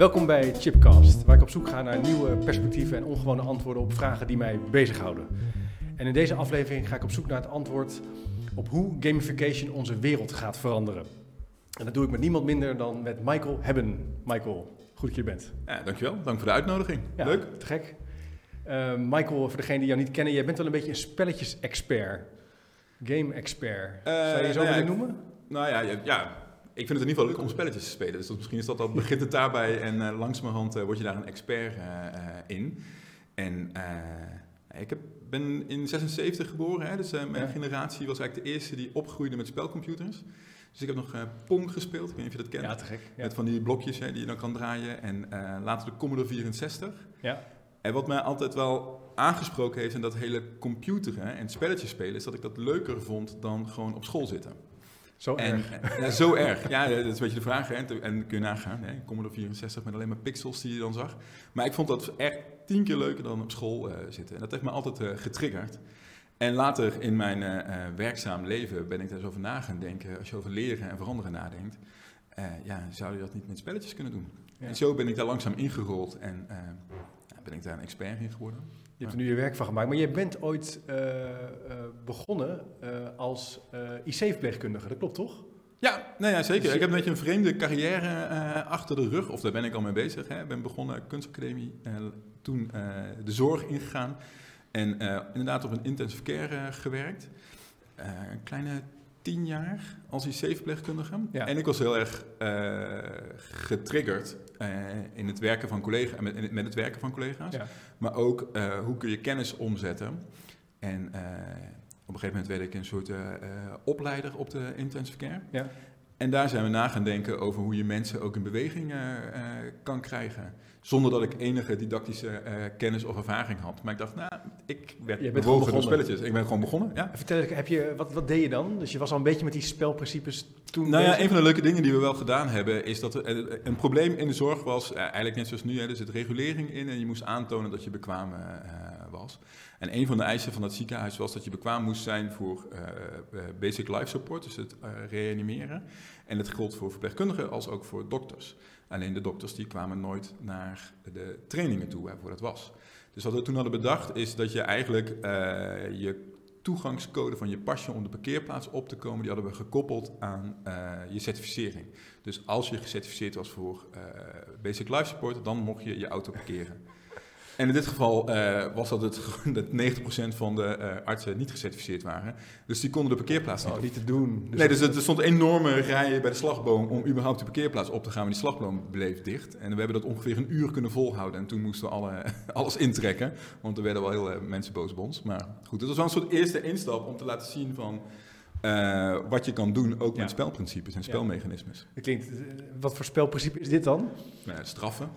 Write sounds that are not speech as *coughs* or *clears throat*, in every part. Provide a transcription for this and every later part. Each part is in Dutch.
Welkom bij Chipcast, waar ik op zoek ga naar nieuwe perspectieven en ongewone antwoorden op vragen die mij bezighouden. En in deze aflevering ga ik op zoek naar het antwoord op hoe gamification onze wereld gaat veranderen. En dat doe ik met niemand minder dan met Michael Hebben. Michael, goed dat je er bent. Ja, dankjewel. Dank voor de uitnodiging. Ja, Leuk. Te gek. Uh, Michael, voor degenen die jou niet kennen, jij bent wel een beetje een spelletjes-expert. Game-expert. Uh, Zou je je zo nou ja, willen noemen? Nou ja, ja, ja, ik vind het in ieder geval leuk om spelletjes te spelen. Dus dat, misschien is dat al, begint het daarbij en uh, langzamerhand uh, word je daar een expert uh, in. En ik heb, ben in 76 geboren, hè, dus mijn Ja. generatie was eigenlijk de eerste die opgroeide met spelcomputers. Dus ik heb nog Pong gespeeld, ik weet niet of je dat kent. Ja, te gek. Ja. Met van die blokjes hè, die je dan kan draaien. En later de Commodore 64. Ja. En wat mij altijd wel aangesproken heeft in dat hele computeren en spelletjes spelen, is dat ik dat leuker vond dan gewoon op school zitten. Zo En, erg. ja, zo erg. Ja, dat is een beetje de vraag. Hè. En kun je nagaan. Hè. Commodore 64 met alleen maar pixels die je dan zag. Maar ik vond dat echt tien keer leuker dan op school uh, zitten. En dat heeft me altijd uh, getriggerd. En later in mijn uh, werkzaam leven ben ik daar eens over na gaan denken. Als je over leren en veranderen nadenkt. ja, zou je dat niet met spelletjes kunnen doen? Ja. En zo ben ik daar langzaam ingerold. En ben ik daar een expert in geworden. Je hebt er nu je werk van gemaakt, maar je bent ooit uh, uh, begonnen uh, als IC-verpleegkundige, dat klopt toch? Ja, nee, ja, zeker. Ik heb een beetje een vreemde carrière achter de rug, of daar ben ik al mee bezig. Ik ben begonnen kunstacademie, toen de zorg ingegaan en inderdaad op een intensive care gewerkt. een kleine tien jaar als IC-verpleegkundige. Ja. En ik was heel erg getriggerd uh, in het werken van collega's, met, met het werken van collega's. Ja. Maar ook uh, hoe kun je kennis omzetten. En uh, op een gegeven moment werd ik een soort opleider op de intensive care. Ja. En daar zijn we na gaan denken over hoe je mensen ook in beweging kan krijgen. Zonder dat ik enige didactische kennis of ervaring had. Maar ik dacht, nou, ik werd bewogen door spelletjes. Ik ben gewoon begonnen, ja. Vertel, heb je, wat, wat deed je dan? Dus je was al een beetje met die spelprincipes toen Nou ja, een van de leuke dingen die we wel gedaan hebben, is dat er een probleem in de zorg was, eigenlijk net zoals nu, hè, er zit regulering in en je moest aantonen dat je bekwaam En een van de eisen van dat ziekenhuis was dat je bekwaam moest zijn voor uh, basic life support, dus het uh, reanimeren. En dat gold voor verpleegkundigen als ook voor dokters. Alleen de dokters die kwamen nooit naar de trainingen toe waarvoor dat was. Dus wat we toen hadden bedacht is dat je eigenlijk je toegangscode van je pasje om de parkeerplaats op te komen, die hadden we gekoppeld aan je certificering. Dus als je gecertificeerd was voor Basic Life Support, dan mocht je je auto parkeren. En in dit geval uh, was dat het *laughs* dat 90% van de artsen niet gecertificeerd waren. Dus die konden de parkeerplaats niet oh, niet te doen. Dus nee, dus er stond enorme rijen bij de slagboom om überhaupt de parkeerplaats op te gaan. Maar die slagboom bleef dicht. En we hebben dat ongeveer een uur kunnen volhouden. En toen moesten we alle, *laughs* alles intrekken. Want er werden wel heel uh, mensen boos op ons. Maar goed, het was wel een soort eerste instap om te laten zien van... Uh, wat je kan doen, ook Ja. met spelprincipes en spelmechanismes. Dat klinkt, eh, wat voor spelprincipe is dit dan? Nou ja, straffen.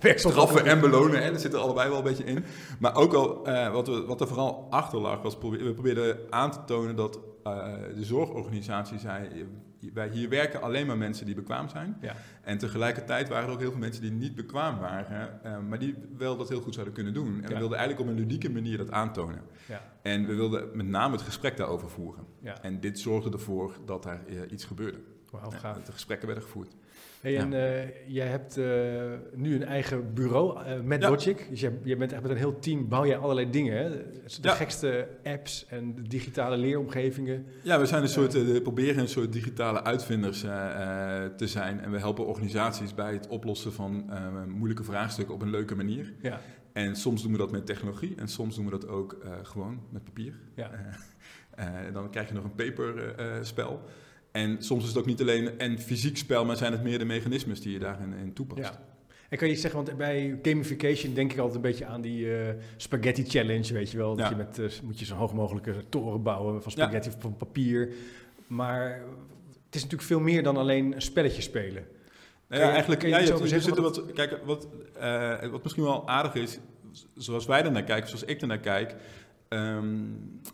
*laughs* *laughs* Straffen en belonen, hè, dat zit er allebei wel een beetje in. Maar ook al, eh, wat, we, wat er vooral achter lag, was probe- we probeerden aan te tonen dat eh, de zorgorganisatie zei... wij hier werken alleen maar mensen die bekwaam zijn. Ja. En tegelijkertijd waren er ook heel veel mensen die niet bekwaam waren, eh, maar die wel dat heel goed zouden kunnen doen. En we wilden eigenlijk op een ludieke manier dat aantonen. Ja. En we wilden met name het gesprek daarover voeren. En dit zorgde ervoor dat daar eh, iets gebeurde. Gaaf. dat de gesprekken werden gevoerd. Hey, Ja. en eh, jij hebt eh, nu een eigen bureau eh, met Ja. Logic. Dus jij, jij bent echt met een heel team, bouw jij allerlei dingen. Hè? De Ja. gekste apps en de digitale leeromgevingen. Ja, we zijn een soort, eh, we proberen een soort digitale uitvinders eh, eh, te zijn. En we helpen organisaties bij het oplossen van eh, moeilijke vraagstukken op een leuke manier. Ja, En soms doen we dat met technologie en soms doen we dat ook eh, gewoon met papier. ja. *laughs* Dan krijg je nog een paperspel. En soms is het ook niet alleen een fysiek spel, maar zijn het meer de mechanismes die je daarin in toepast. ja. En kan je zeggen, want bij gamification denk ik altijd een beetje aan die eh, spaghetti challenge, weet je wel. Dat Ja. je met, eh, moet je zo'n hoog mogelijke toren bouwen van spaghetti of van papier. Maar het is natuurlijk veel meer dan alleen een spelletje spelen. Nou ja, je- eigenlijk, je ja, je- er zitten wat, kijk, wat, eh, wat misschien wel aardig is, zoals wij er naar kijken, zoals ik er naar kijk. ehm, eh,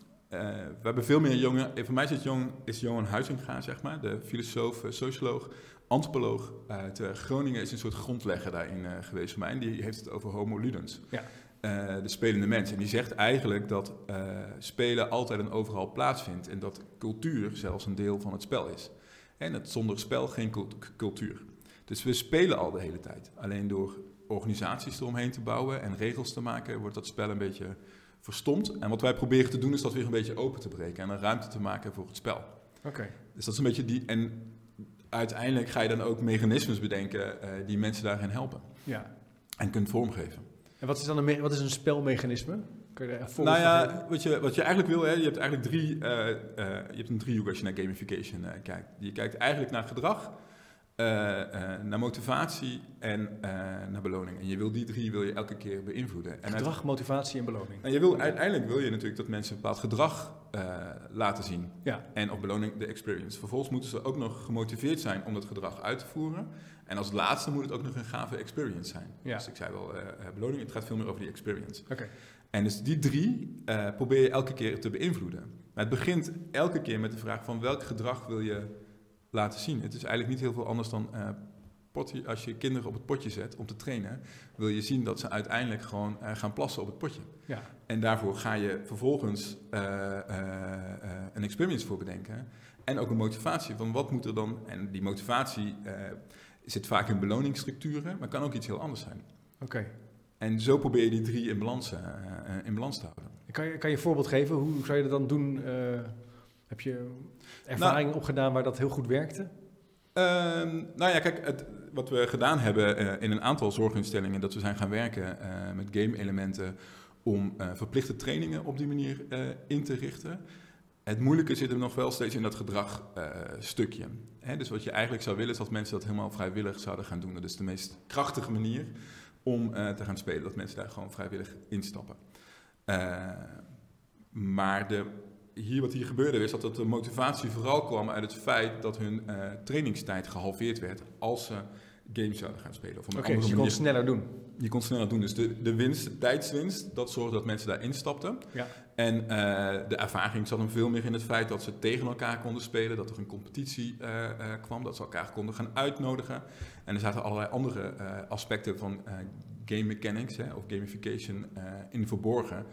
we hebben veel meer jongen, voor mij is jong, is Johan Huizinga, zeg maar, de filosoof, eh, socioloog, antropoloog uit eh, Groningen, is een soort grondlegger daarin eh, geweest voor mij. En die heeft het over homo ludens. Ja. Eh, de spelende mens. En die zegt eigenlijk dat eh, spelen altijd en overal plaatsvindt. En dat cultuur zelfs een deel van het spel is. En dat zonder spel geen cult- cultuur. Dus we spelen al de hele tijd. Alleen door organisaties eromheen te bouwen en regels te maken, wordt dat spel een beetje verstomd. En wat wij proberen te doen, is dat weer een beetje open te breken en een ruimte te maken voor het spel. Oké. Dus dat is een beetje die. En uiteindelijk ga je dan ook mechanismes bedenken uh, die mensen daarin helpen. Ja. En kunt vormgeven. En wat is dan een, wat is een spelmechanisme? Kun je er nou ja, wat je, wat je eigenlijk wil, hè, je hebt eigenlijk drie, uh, uh, je hebt een driehoek als je naar gamification kijkt. Je kijkt eigenlijk naar gedrag, uh, naar motivatie en uh, naar beloning. En je wil die drie wil je elke keer beïnvloeden. En gedrag, motivatie en beloning. En je wil, uiteindelijk wil je natuurlijk dat mensen een bepaald gedrag laten zien. Ja. En op beloning de experience. Vervolgens moeten ze ook nog gemotiveerd zijn om dat gedrag uit te voeren. En als laatste moet het ook nog een gave experience zijn. Ja. Dus ik zei wel beloning, het gaat veel meer over die experience. Oké. En dus die drie probeer je elke keer te beïnvloeden. Maar het begint elke keer met de vraag van welk gedrag wil je laten zien. Het is eigenlijk niet heel veel anders dan uh, potje, als je kinderen op het potje zet om te trainen, wil je zien dat ze uiteindelijk gewoon uh, gaan plassen op het potje. Ja. En daarvoor ga je vervolgens uh, een experience voor bedenken en ook een motivatie van wat moet er dan. En die motivatie zit vaak in beloningsstructuren, maar kan ook iets heel anders zijn. Oké. En zo probeer je die drie in balans, in balans te houden. Kan je, kan je een voorbeeld geven? Hoe zou je dat dan doen? Heb je ervaring nou, opgedaan waar dat heel goed werkte? Uh, nou ja, kijk, het, wat we gedaan hebben uh, in een aantal zorginstellingen, dat we zijn gaan werken uh, met game-elementen om uh, verplichte trainingen op die manier in te richten. Het moeilijke zit hem nog wel steeds in dat gedragstukje. dus wat je eigenlijk zou willen is dat mensen dat helemaal vrijwillig zouden gaan doen. Dat is de meest krachtige manier om te gaan spelen, dat mensen daar gewoon vrijwillig instappen. maar de hier, wat hier gebeurde is dat de motivatie vooral kwam uit het feit dat hun uh, trainingstijd gehalveerd werd als ze games zouden gaan spelen. Oké, okay, dus je kon sneller doen. Je kon sneller doen. Dus de, de winst, de tijdswinst, dat zorgde dat mensen daar instapten. Ja. En uh, de ervaring zat hem veel meer in het feit dat ze tegen elkaar konden spelen, dat er een competitie uh, uh, kwam, dat ze elkaar konden gaan uitnodigen. En er zaten allerlei andere aspecten van game mechanics hè, of gamification in verborgen.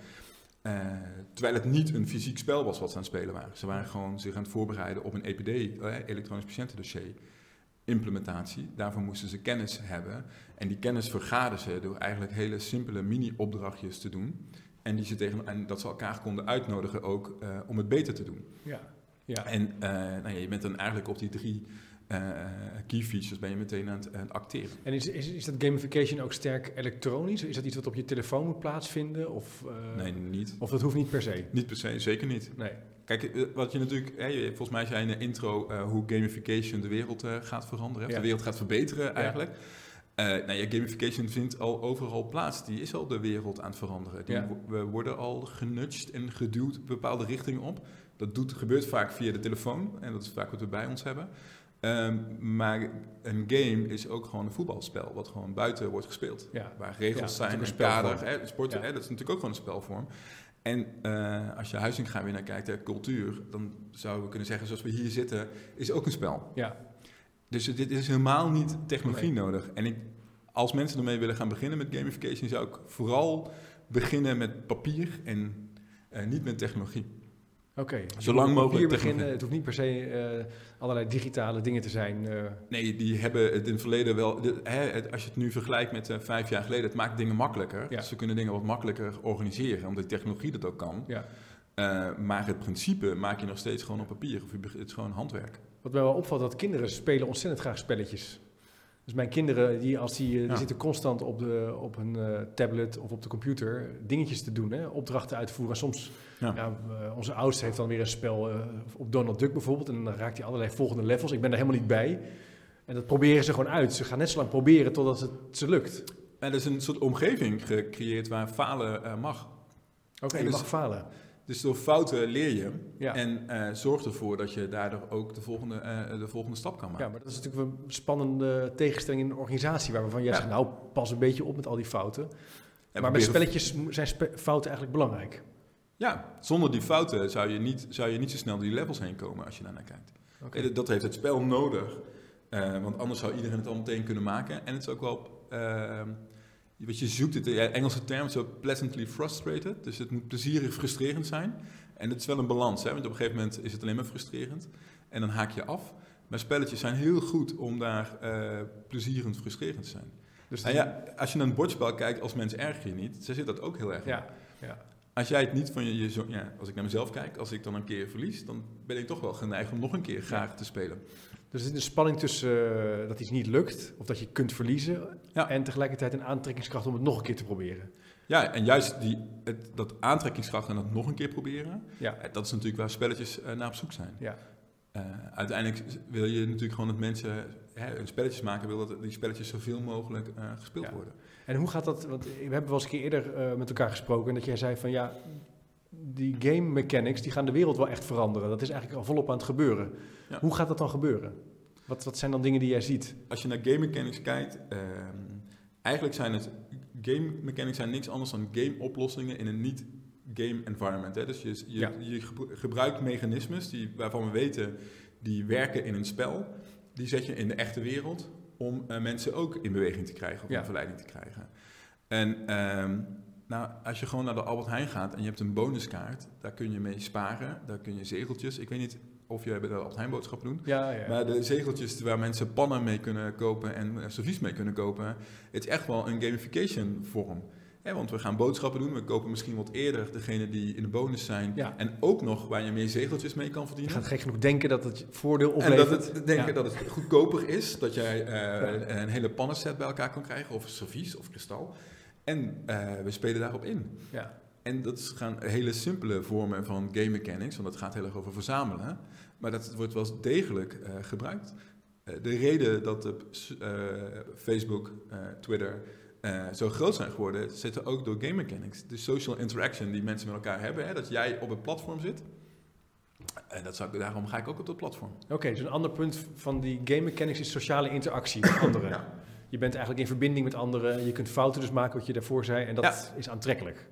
Uh, terwijl het niet een fysiek spel was wat ze aan het spelen waren. Ze waren gewoon zich aan het voorbereiden op een EPD, uh, elektronisch patiëntendossier, implementatie. Daarvoor moesten ze kennis hebben. En die kennis vergaden ze door eigenlijk hele simpele mini-opdrachtjes te doen. En, die ze tegen, en dat ze elkaar konden uitnodigen ook uh, om het beter te doen. Ja. Ja. En nou ja, je bent dan eigenlijk op die drie key features ben je meteen aan het, aan het, acteren. En is, is, is dat gamification ook sterk elektronisch? Is dat iets wat op je telefoon moet plaatsvinden? Of, uh, nee, niet. Of dat hoeft niet per se? Niet per se, zeker niet. Nee. Kijk, wat je natuurlijk, hè, volgens mij zei in de intro uh, hoe gamification de wereld gaat veranderen, ja. de wereld gaat verbeteren eigenlijk. Uh, nou ja, gamification vindt al overal plaats. Die is al de wereld aan het veranderen. Die, ja. We worden al genudged en geduwd bepaalde richtingen op. Dat doet, gebeurt vaak via de telefoon. En dat is vaak wat we bij ons hebben. Um, maar een game is ook gewoon een voetbalspel, wat gewoon buiten wordt gespeeld. Ja. Waar regels ja, zijn, een kader, hè, sporten, hè, dat is natuurlijk ook gewoon een spelvorm. En uh, als je Huizinga weer naar kijkt, hè, cultuur, dan zouden we kunnen zeggen, zoals we hier zitten, is ook een spel. Ja. Dus dit is helemaal niet technologie nee. nodig. En ik, als mensen ermee willen gaan beginnen met gamification, zou ik vooral beginnen met papier en uh, niet met technologie. Oké, okay, zolang mogelijk beginnen. Het hoeft niet per se uh, allerlei digitale dingen te zijn. Uh. Nee, die hebben het in het verleden wel. De, hè, als je het nu vergelijkt met uh, vijf jaar geleden, het maakt dingen makkelijker. Ja. Dus ze kunnen dingen wat makkelijker organiseren, omdat de technologie dat ook kan. Ja. maar het principe maak je nog steeds gewoon op papier. Of het is gewoon handwerk. Wat mij wel opvalt, dat kinderen spelen ontzettend graag spelletjes. Dus mijn kinderen, die, als die, die Ja. zitten constant op, de, op hun eh, tablet of op de computer dingetjes te doen, hè, opdrachten uitvoeren. Soms, Ja. ja. eh, onze oudste heeft dan weer een spel eh, op Donald Duck bijvoorbeeld. En dan raakt hij allerlei volgende levels. Ik ben er helemaal niet bij. En dat proberen ze gewoon uit. Ze gaan net zo lang proberen totdat het ze lukt. En er is een soort omgeving gecreëerd waar falen eh, mag. Oké, je dus- mag falen. Dus door fouten leer je. Ja. En eh zorg ervoor dat je daardoor ook de volgende, eh, de volgende stap kan maken. ja, maar dat is natuurlijk een spannende tegenstelling in een organisatie. Waarvan jij Ja. zegt, nou pas een beetje op met al die fouten. En maar proberen- spelletjes zijn spe- fouten eigenlijk belangrijk. Ja, zonder die fouten zou je, niet, zou je niet zo snel door die levels heen komen als je daarnaar kijkt. Oké. Eh, dat- heeft het spel nodig. Eh, want anders zou iedereen het al meteen kunnen maken. En het is ook wel... wat je zoekt, het Engelse term is zo pleasantly frustrated. Dus het moet plezierig frustrerend zijn. En het is wel een balans, hè, want op een gegeven moment is het alleen maar frustrerend. En dan haak je af. Maar spelletjes zijn heel goed om daar uh, plezierend frustrerend te zijn. Dus en ja, als je naar een bordspel kijkt als mens erg je niet, ze zit dat ook heel erg ja, ja. Als jij het niet van je, je zo, ja, als ik naar mezelf kijk, als ik dan een keer verlies, dan ben ik toch wel geneigd om nog een keer graag te spelen. Dus er zit een spanning tussen uh, dat iets niet lukt, of dat je kunt verliezen, ja. en tegelijkertijd een aantrekkingskracht om het nog een keer te proberen. Ja, en juist die, het, dat aantrekkingskracht en dat nog een keer proberen, ja. Eh, dat is natuurlijk waar spelletjes uh, naar op zoek zijn. Ja. Uh, uiteindelijk wil je natuurlijk gewoon dat mensen hè, spelletjes maken, wil dat die spelletjes zoveel mogelijk gespeeld ja. worden. En hoe gaat dat, want we hebben wel eens een keer eerder met elkaar gesproken, en dat jij zei van ja, die game mechanics die gaan de wereld wel echt veranderen. Dat is eigenlijk al volop aan het gebeuren. Ja. Hoe gaat dat dan gebeuren? Wat, wat zijn dan dingen die jij ziet? Als je naar game mechanics kijkt, uh, eigenlijk zijn het game mechanics zijn niks anders dan game oplossingen in een niet game environment. Hè? Dus je, je, je, gebruikt mechanismes die, waarvan we weten die werken in een spel. Die zet je in de echte wereld om uh, mensen ook in beweging te krijgen of ja. in verleiding te krijgen. En um, nou, als je gewoon naar de Albert Heijn gaat en je hebt een bonuskaart, daar kun je mee sparen. Daar kun je zegeltjes. Ik weet niet of jij bij de Albert Heijn boodschappen doet. Ja, ja. Maar de zegeltjes waar mensen pannen mee kunnen kopen en uh, servies mee kunnen kopen, het is echt wel een gamification vorm. want we gaan boodschappen doen, we kopen misschien wat eerder degene die in de bonus zijn. Ja. En ook nog waar je meer zegeltjes mee kan verdienen. Je gaat gek genoeg denken dat het voordeel oplevert. En dat het, denken dat het goedkoper is, dat jij uh, een hele pannenset bij elkaar kan krijgen, of servies of kristal. En uh, we spelen daarop in. Ja. En dat gaan hele simpele vormen van game mechanics, want het gaat heel erg over verzamelen. Maar dat wordt wel degelijk uh, gebruikt. Uh, de reden dat de, Facebook, Twitter zo groot zijn geworden, zitten ook door game mechanics. De social interaction die mensen met elkaar hebben. Hè, dat jij op een platform zit. En dat zou, daarom ga ik ook op dat platform. Oké, okay, dus een ander punt van die game mechanics is sociale interactie met *coughs* anderen. ja je bent eigenlijk in verbinding met anderen. Je kunt fouten dus maken, wat je daarvoor zei. En dat is aantrekkelijk.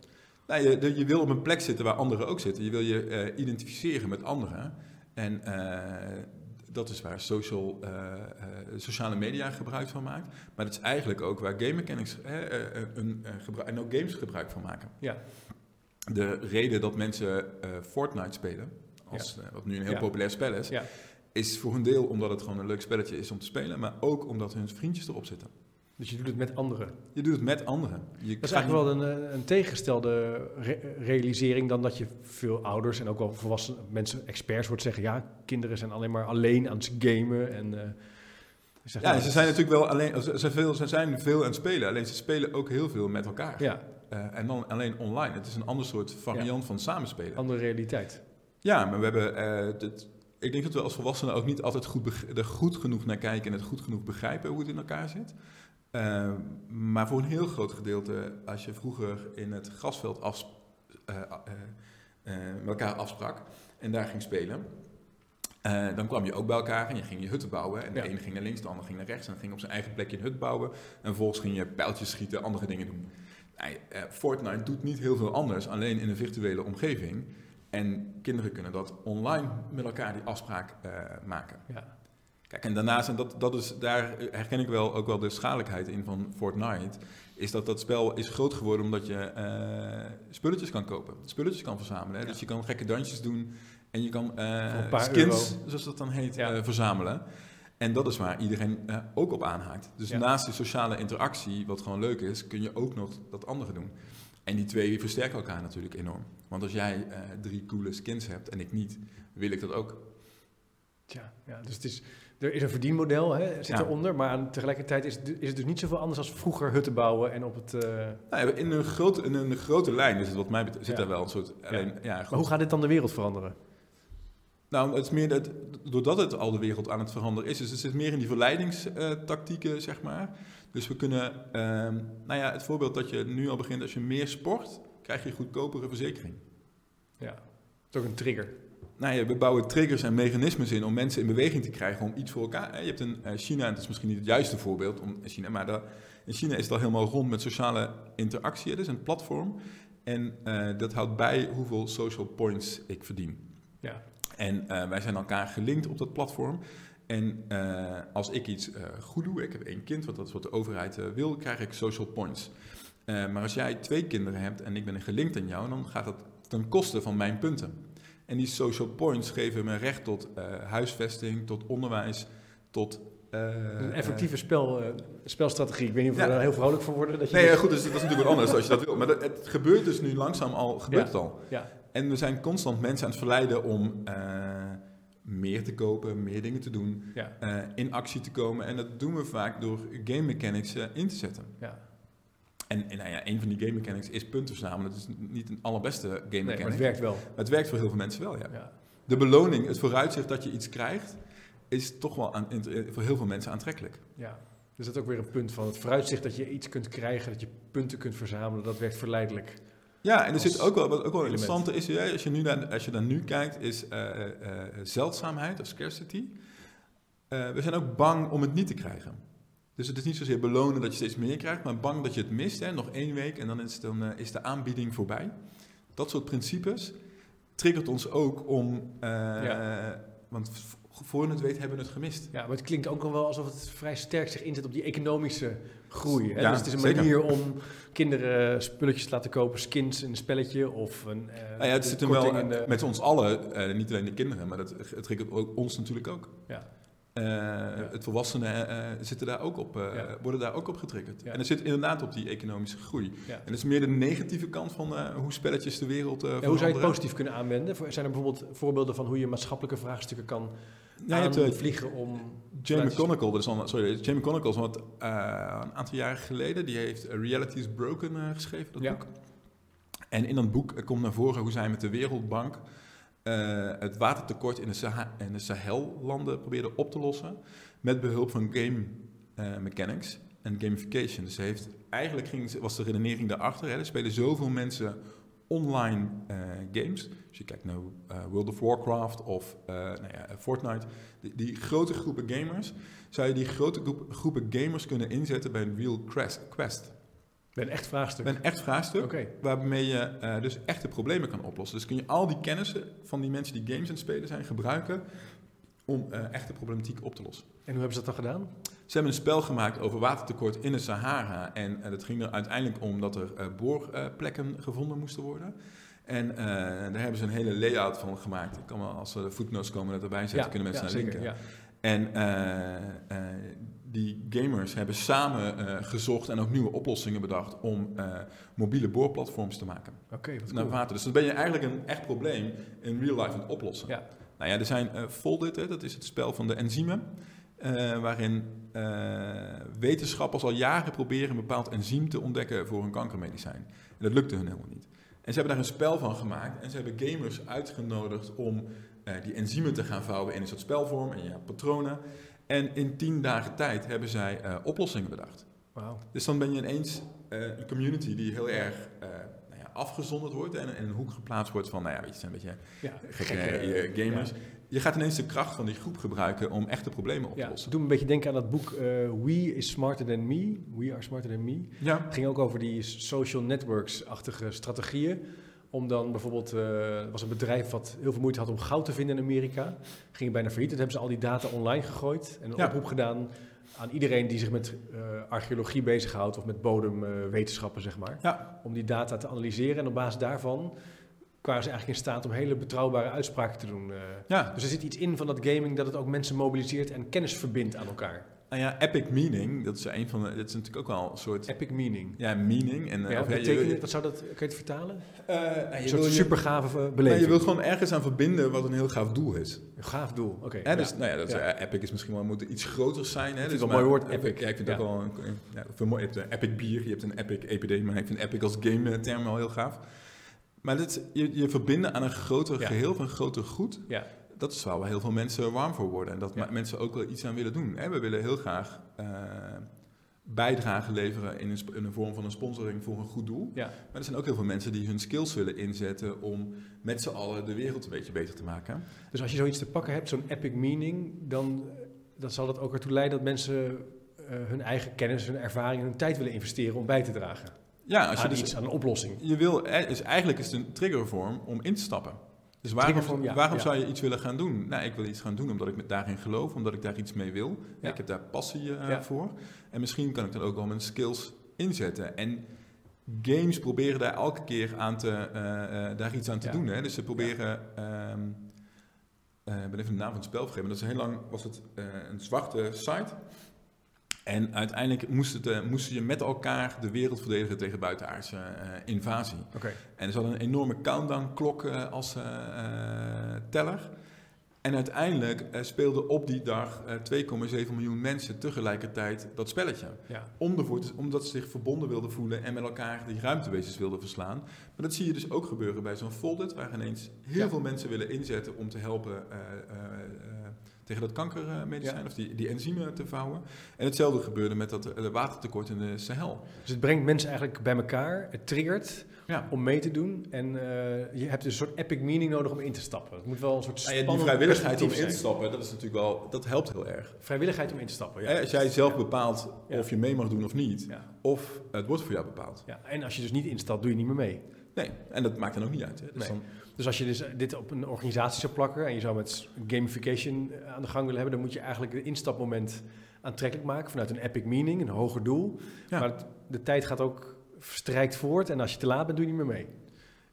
Nou, je, je, wil op een plek zitten waar anderen ook zitten. Je wil je uh, identificeren met anderen. En uh, dat is waar social, uh, sociale media gebruik van maakt. Maar dat is eigenlijk ook waar game mechanics een, en ook games gebruik van maken. Ja. De reden dat mensen Fortnite spelen, als, wat nu een heel populair spel is, ja is voor een deel omdat het gewoon een leuk spelletje is om te spelen, maar ook omdat hun vriendjes erop zitten. Dus je doet het met anderen? Je doet het met anderen. Je dat is eigenlijk wel een, eh, een tegengestelde realisering dan dat je veel ouders en ook wel volwassen mensen, experts, wordt zeggen: ja, kinderen zijn alleen maar alleen aan het gamen. En, uh, ja, ze zijn natuurlijk wel alleen, ze, veel, ze zijn veel aan het spelen, alleen ze spelen ook heel veel met elkaar. Ja. Uh, en dan alleen online. Het is een ander soort variant van samenspelen. Andere realiteit. Ja, maar we hebben uh, ik denk dat we als volwassenen ook niet altijd goed er goed genoeg naar kijken en het goed genoeg begrijpen hoe het in elkaar zit. Uh, maar voor een heel groot gedeelte, als je vroeger in het grasveld af, uh, uh, met elkaar afsprak en daar ging spelen, dan kwam je ook bij elkaar en je ging je hutten bouwen. En de ene ging naar links, de ander ging naar rechts en ging op zijn eigen plekje een hut bouwen. En vervolgens ging je pijltjes schieten, andere dingen doen. Fortnite doet niet heel veel anders, alleen in een virtuele omgeving. En kinderen kunnen dat online met elkaar die afspraak uh, maken. Ja. Kijk, en daarnaast, en dat, dat is, daar herken ik wel ook wel de schadelijkheid in van Fortnite, is dat dat spel is groot geworden omdat je uh, spulletjes kan kopen, spulletjes kan verzamelen. Hè? Dus je kan gekke dansjes doen en je kan uh, skins, euro. zoals dat dan heet, ja. verzamelen. En dat is waar iedereen ook op aanhaakt. Dus naast die sociale interactie, wat gewoon leuk is, kun je ook nog dat andere doen. En die twee versterken elkaar natuurlijk enorm. Want als jij uh, drie coole skins hebt en ik niet, wil ik dat ook. Tja, ja, dus het is, er is een verdienmodel, hè, zit eronder, maar tegelijkertijd is, is het dus niet zoveel anders als vroeger hutten bouwen en op het... Uh... Nou, in, een grote, in een grote lijn is het wat mij betreft, zit er wel een soort... Alleen, ja. maar hoe gaat dit dan de wereld veranderen? Nou, het is meer dat, doordat het al de wereld aan het veranderen is, dus het zit meer in die verleidingstactieken, zeg maar. Dus we kunnen, ehm, nou ja, het voorbeeld dat je nu al begint, als je meer sport, krijg je goedkopere verzekering. Ja, ook een trigger. Nou ja, we bouwen triggers en mechanismes in om mensen in beweging te krijgen om iets voor elkaar. Je hebt een uh, China, en het is misschien niet het juiste voorbeeld om China, maar dat, in China is het al helemaal rond met sociale interactie. Het is een platform en uh, dat houdt bij hoeveel social points ik verdien. Ja. En uh, wij zijn elkaar gelinkt op dat platform. En uh, als ik iets uh, goed doe, ik heb één kind, want dat is wat de overheid wil, krijg ik social points. maar als jij twee kinderen hebt en ik ben gelinkt aan jou, dan gaat dat ten koste van mijn punten. En die social points geven me recht tot eh, huisvesting, tot onderwijs, tot... eh, Een effectieve spel, eh, spelstrategie. Ik weet niet of we Ja. daar heel vrolijk van worden. Dat je Nee, ja, dus- goed, dus dat is natuurlijk wat anders als je dat wil. Maar dat, het gebeurt dus nu langzaam al, gebeurt Ja. het al. En we zijn constant mensen aan het verleiden om eh, meer te kopen, meer dingen te doen, ja, eh, in actie te komen. En dat doen we vaak door game mechanics eh, in te zetten. ja. En, en nou ja, een van die game mechanics is punten verzamelen. Dat is niet een allerbeste game Nee, mechanic. maar het werkt wel. Maar het werkt voor heel veel mensen wel, ja. Ja. De beloning, het vooruitzicht dat je iets krijgt, is toch wel aan, voor heel veel mensen aantrekkelijk. Ja. Dus dat is ook weer een punt van het vooruitzicht dat je iets kunt krijgen, dat je punten kunt verzamelen, dat werkt verleidelijk. Ja, en er zit ook wel, wat ook wel element. interessant is, hè, als je, nu naar, als je daar nu kijkt, is eh, eh, eh, zeldzaamheid of scarcity. Eh, we zijn ook bang om het niet te krijgen. Dus het is niet zozeer belonen dat je steeds meer krijgt, maar bang dat je het mist. Hè, nog één week en dan is, dan, is de aanbieding voorbij. Dat soort principes triggert ons ook om... eh, Want voor het weet hebben we het gemist. Ja, maar het klinkt ook al wel alsof het vrij sterk zich inzet op die economische groei. Hè? Ja, dus het is een zeker. manier om kinderen spulletjes te laten kopen, skins in een spelletje of een eh, Nou ja, het zit hem wel de- met ons allen, eh, niet alleen de kinderen, maar dat, het triggert ook ons natuurlijk ook. Ja. Eh, Het volwassenen zitten daar ook op, worden daar ook op getriggerd. En het zit inderdaad op die economische groei. En dat is meer de negatieve kant van hoe spelletjes de wereld hoe zou je het positief kunnen aanwenden? Zijn er bijvoorbeeld voorbeelden van hoe je maatschappelijke vraagstukken kan eh, aanvliegen om... Jamie McConnell, dat is al, sorry, Jamie McConnell is al wat, eh, een aantal jaren geleden, die heeft eh, Reality is Broken eh, geschreven, dat Ja. boek. En in dat boek komt naar voren hoe zij met de Wereldbank het watertekort in de, in de Sahel-landen probeerden op te lossen met behulp van game mechanics en gamification. Dus heeft, eigenlijk ging, was de redenering daarachter, hè, er spelen zoveel mensen online eh, games. Als je kijkt naar eh, World of Warcraft of eh, nou ja, Fortnite, die, die grote groepen gamers, zou je die grote groep- groepen gamers kunnen inzetten bij een real quest. quest. Bij een echt vraagstuk. Bij een echt vraagstuk, waarmee je dus echte problemen kan oplossen. Dus kun je al die kennissen van die mensen die games aan het spelen zijn gebruiken om eh, echte problematiek op te lossen. en hoe hebben ze dat dan gedaan? Ze hebben een spel gemaakt over watertekort in de Sahara. En dat ging er uiteindelijk om dat er eh, boorplekken gevonden moesten worden. En eh, daar hebben ze een hele layout van gemaakt. Ik kan wel, als er footnotes komen dat erbij zetten, kunnen mensen ja, naar zeker. linken. Ja. En eh, die gamers hebben samen gezocht en ook nieuwe oplossingen bedacht om mobiele boorplatforms te maken Oké, wat naar cool. water. Dus dan ben je eigenlijk een echt probleem in real life aan het oplossen. Ja. Nou ja, er zijn Foldit, hè, dat is het spel van de enzymen, eh, waarin eh, wetenschappers al jaren proberen een bepaald enzym te ontdekken voor een kankermedicijn. En dat lukte hun helemaal niet. En ze hebben daar een spel van gemaakt en ze hebben gamers uitgenodigd om eh, die enzymen te gaan vouwen in een soort spelvorm en ja, patronen. En in tien dagen tijd hebben zij oplossingen bedacht. Dus dan ben je ineens een community die heel erg nou ja, afgezonderd wordt en in een hoek geplaatst wordt van, nou ja, weet je, zijn een beetje Ja, gekke gekke, gamers. ja. Je gaat ineens de kracht van die groep gebruiken om echte problemen op te Ja, lossen. doet me een beetje denken aan dat boek eh, We is Smarter Than Me. We are Smarter Than Me. Ja, Het ging ook over die social networks-achtige strategieën. Om dan bijvoorbeeld, er was een bedrijf wat heel veel moeite had om goud te vinden in Amerika. Ging bijna failliet. Toen hebben ze al die data online gegooid. En een Ja. oproep gedaan aan iedereen die zich met eh, archeologie bezighoudt. Of met bodemwetenschappen, zeg maar. Ja. Om die data te analyseren. En op basis daarvan kwamen ze eigenlijk in staat om hele betrouwbare uitspraken te doen. eh. ja. Dus er zit iets in van dat gaming dat het ook mensen mobiliseert en kennis verbindt aan elkaar. Nou ja, epic meaning, dat is een van de, dat is natuurlijk ook wel een soort, Epic meaning. ja, meaning. En, eh, Ja, betekent wat zou dat, kan je het vertalen? eh, nou, Een je soort wil je- supergave nou, beleving. je wil gewoon ergens aan verbinden wat een heel gaaf doel is. Een gaaf doel, oké. Hè, dus, ja. nou ja, dat is, Ja. epic is misschien wel moet iets groters zijn. Hè, dus het wel een mooi woord, epic. Ja, ik vind ook wel een, ja, veel mooi. Je hebt een epic bier, je hebt een epic EPD, maar ik vind epic als game term wel heel gaaf. Maar dit, je, je verbinden aan een groter Ja. geheel, van een groter goed, Ja. dat is waar wel heel veel mensen warm voor worden. En dat Ja. mensen ook wel iets aan willen doen. Hè, we willen heel graag eh, bijdrage leveren in een, in een vorm van een sponsoring voor een goed doel. Ja. Maar er zijn ook heel veel mensen die hun skills willen inzetten om met z'n allen de wereld een beetje beter te maken. Dus als je zoiets te pakken hebt, zo'n epic meaning, dan, dan zal dat ook ertoe leiden dat mensen eh, hun eigen kennis, hun ervaring en hun tijd willen investeren om bij te dragen Ja, als je aan dus iets, aan een oplossing. Je wil, dus eigenlijk is het een triggervorm om in te stappen. Dus waarom, ja, waarom ja. zou je iets willen gaan doen? Nou, ik wil iets gaan doen omdat ik met daarin geloof, omdat ik daar iets mee wil. Ja. Ik heb daar passie eh, voor. En misschien kan ik dan ook wel mijn skills inzetten. En games proberen daar elke keer aan te, eh, eh, daar iets aan te doen. Hè? Dus ze proberen... ehm, eh, ik ben even de naam van het spel vergeten. Maar dat is heel lang was het een zwarte site. En uiteindelijk moest het, eh, moesten je met elkaar de wereld verdedigen tegen buitenaardse eh, invasie. En ze hadden een enorme countdown-klok eh, als teller. En uiteindelijk speelden op die dag eh, 2,7 miljoen mensen tegelijkertijd dat spelletje. Ja. Om ervoor te- omdat ze zich verbonden wilden voelen en met elkaar die ruimtewezens wilden verslaan. Maar dat zie je dus ook gebeuren bij zo'n Folded, waar ineens heel Ja. veel mensen willen inzetten om te helpen tegen dat kankermedicijn Ja. of die, die enzymen te vouwen. En hetzelfde gebeurde met dat eh, watertekort in de Sahel. Dus het brengt mensen eigenlijk bij elkaar, het triggert Ja. om mee te doen. En eh, je hebt een soort epic meaning nodig om in te stappen. Het moet wel een soort Nou ja, die vrijwilligheid om in te stappen, dat is natuurlijk wel, dat helpt heel erg. Vrijwilligheid om in te stappen, ja. Als jij zelf bepaalt of je mee mag doen of niet, of het wordt voor jou bepaald. Ja. En als je dus niet instapt, doe je niet meer mee. Nee, en dat maakt dan ook niet uit. Hè. Dus Nee. dan, Dus als je dus dit op een organisatie zou plakken en je zou met gamification eh, aan de gang willen hebben, dan moet je eigenlijk het instapmoment aantrekkelijk maken vanuit een epic meaning, een hoger doel. Ja. Maar het- de tijd gaat ook strijkt voort en als je te laat bent, doe je niet meer mee.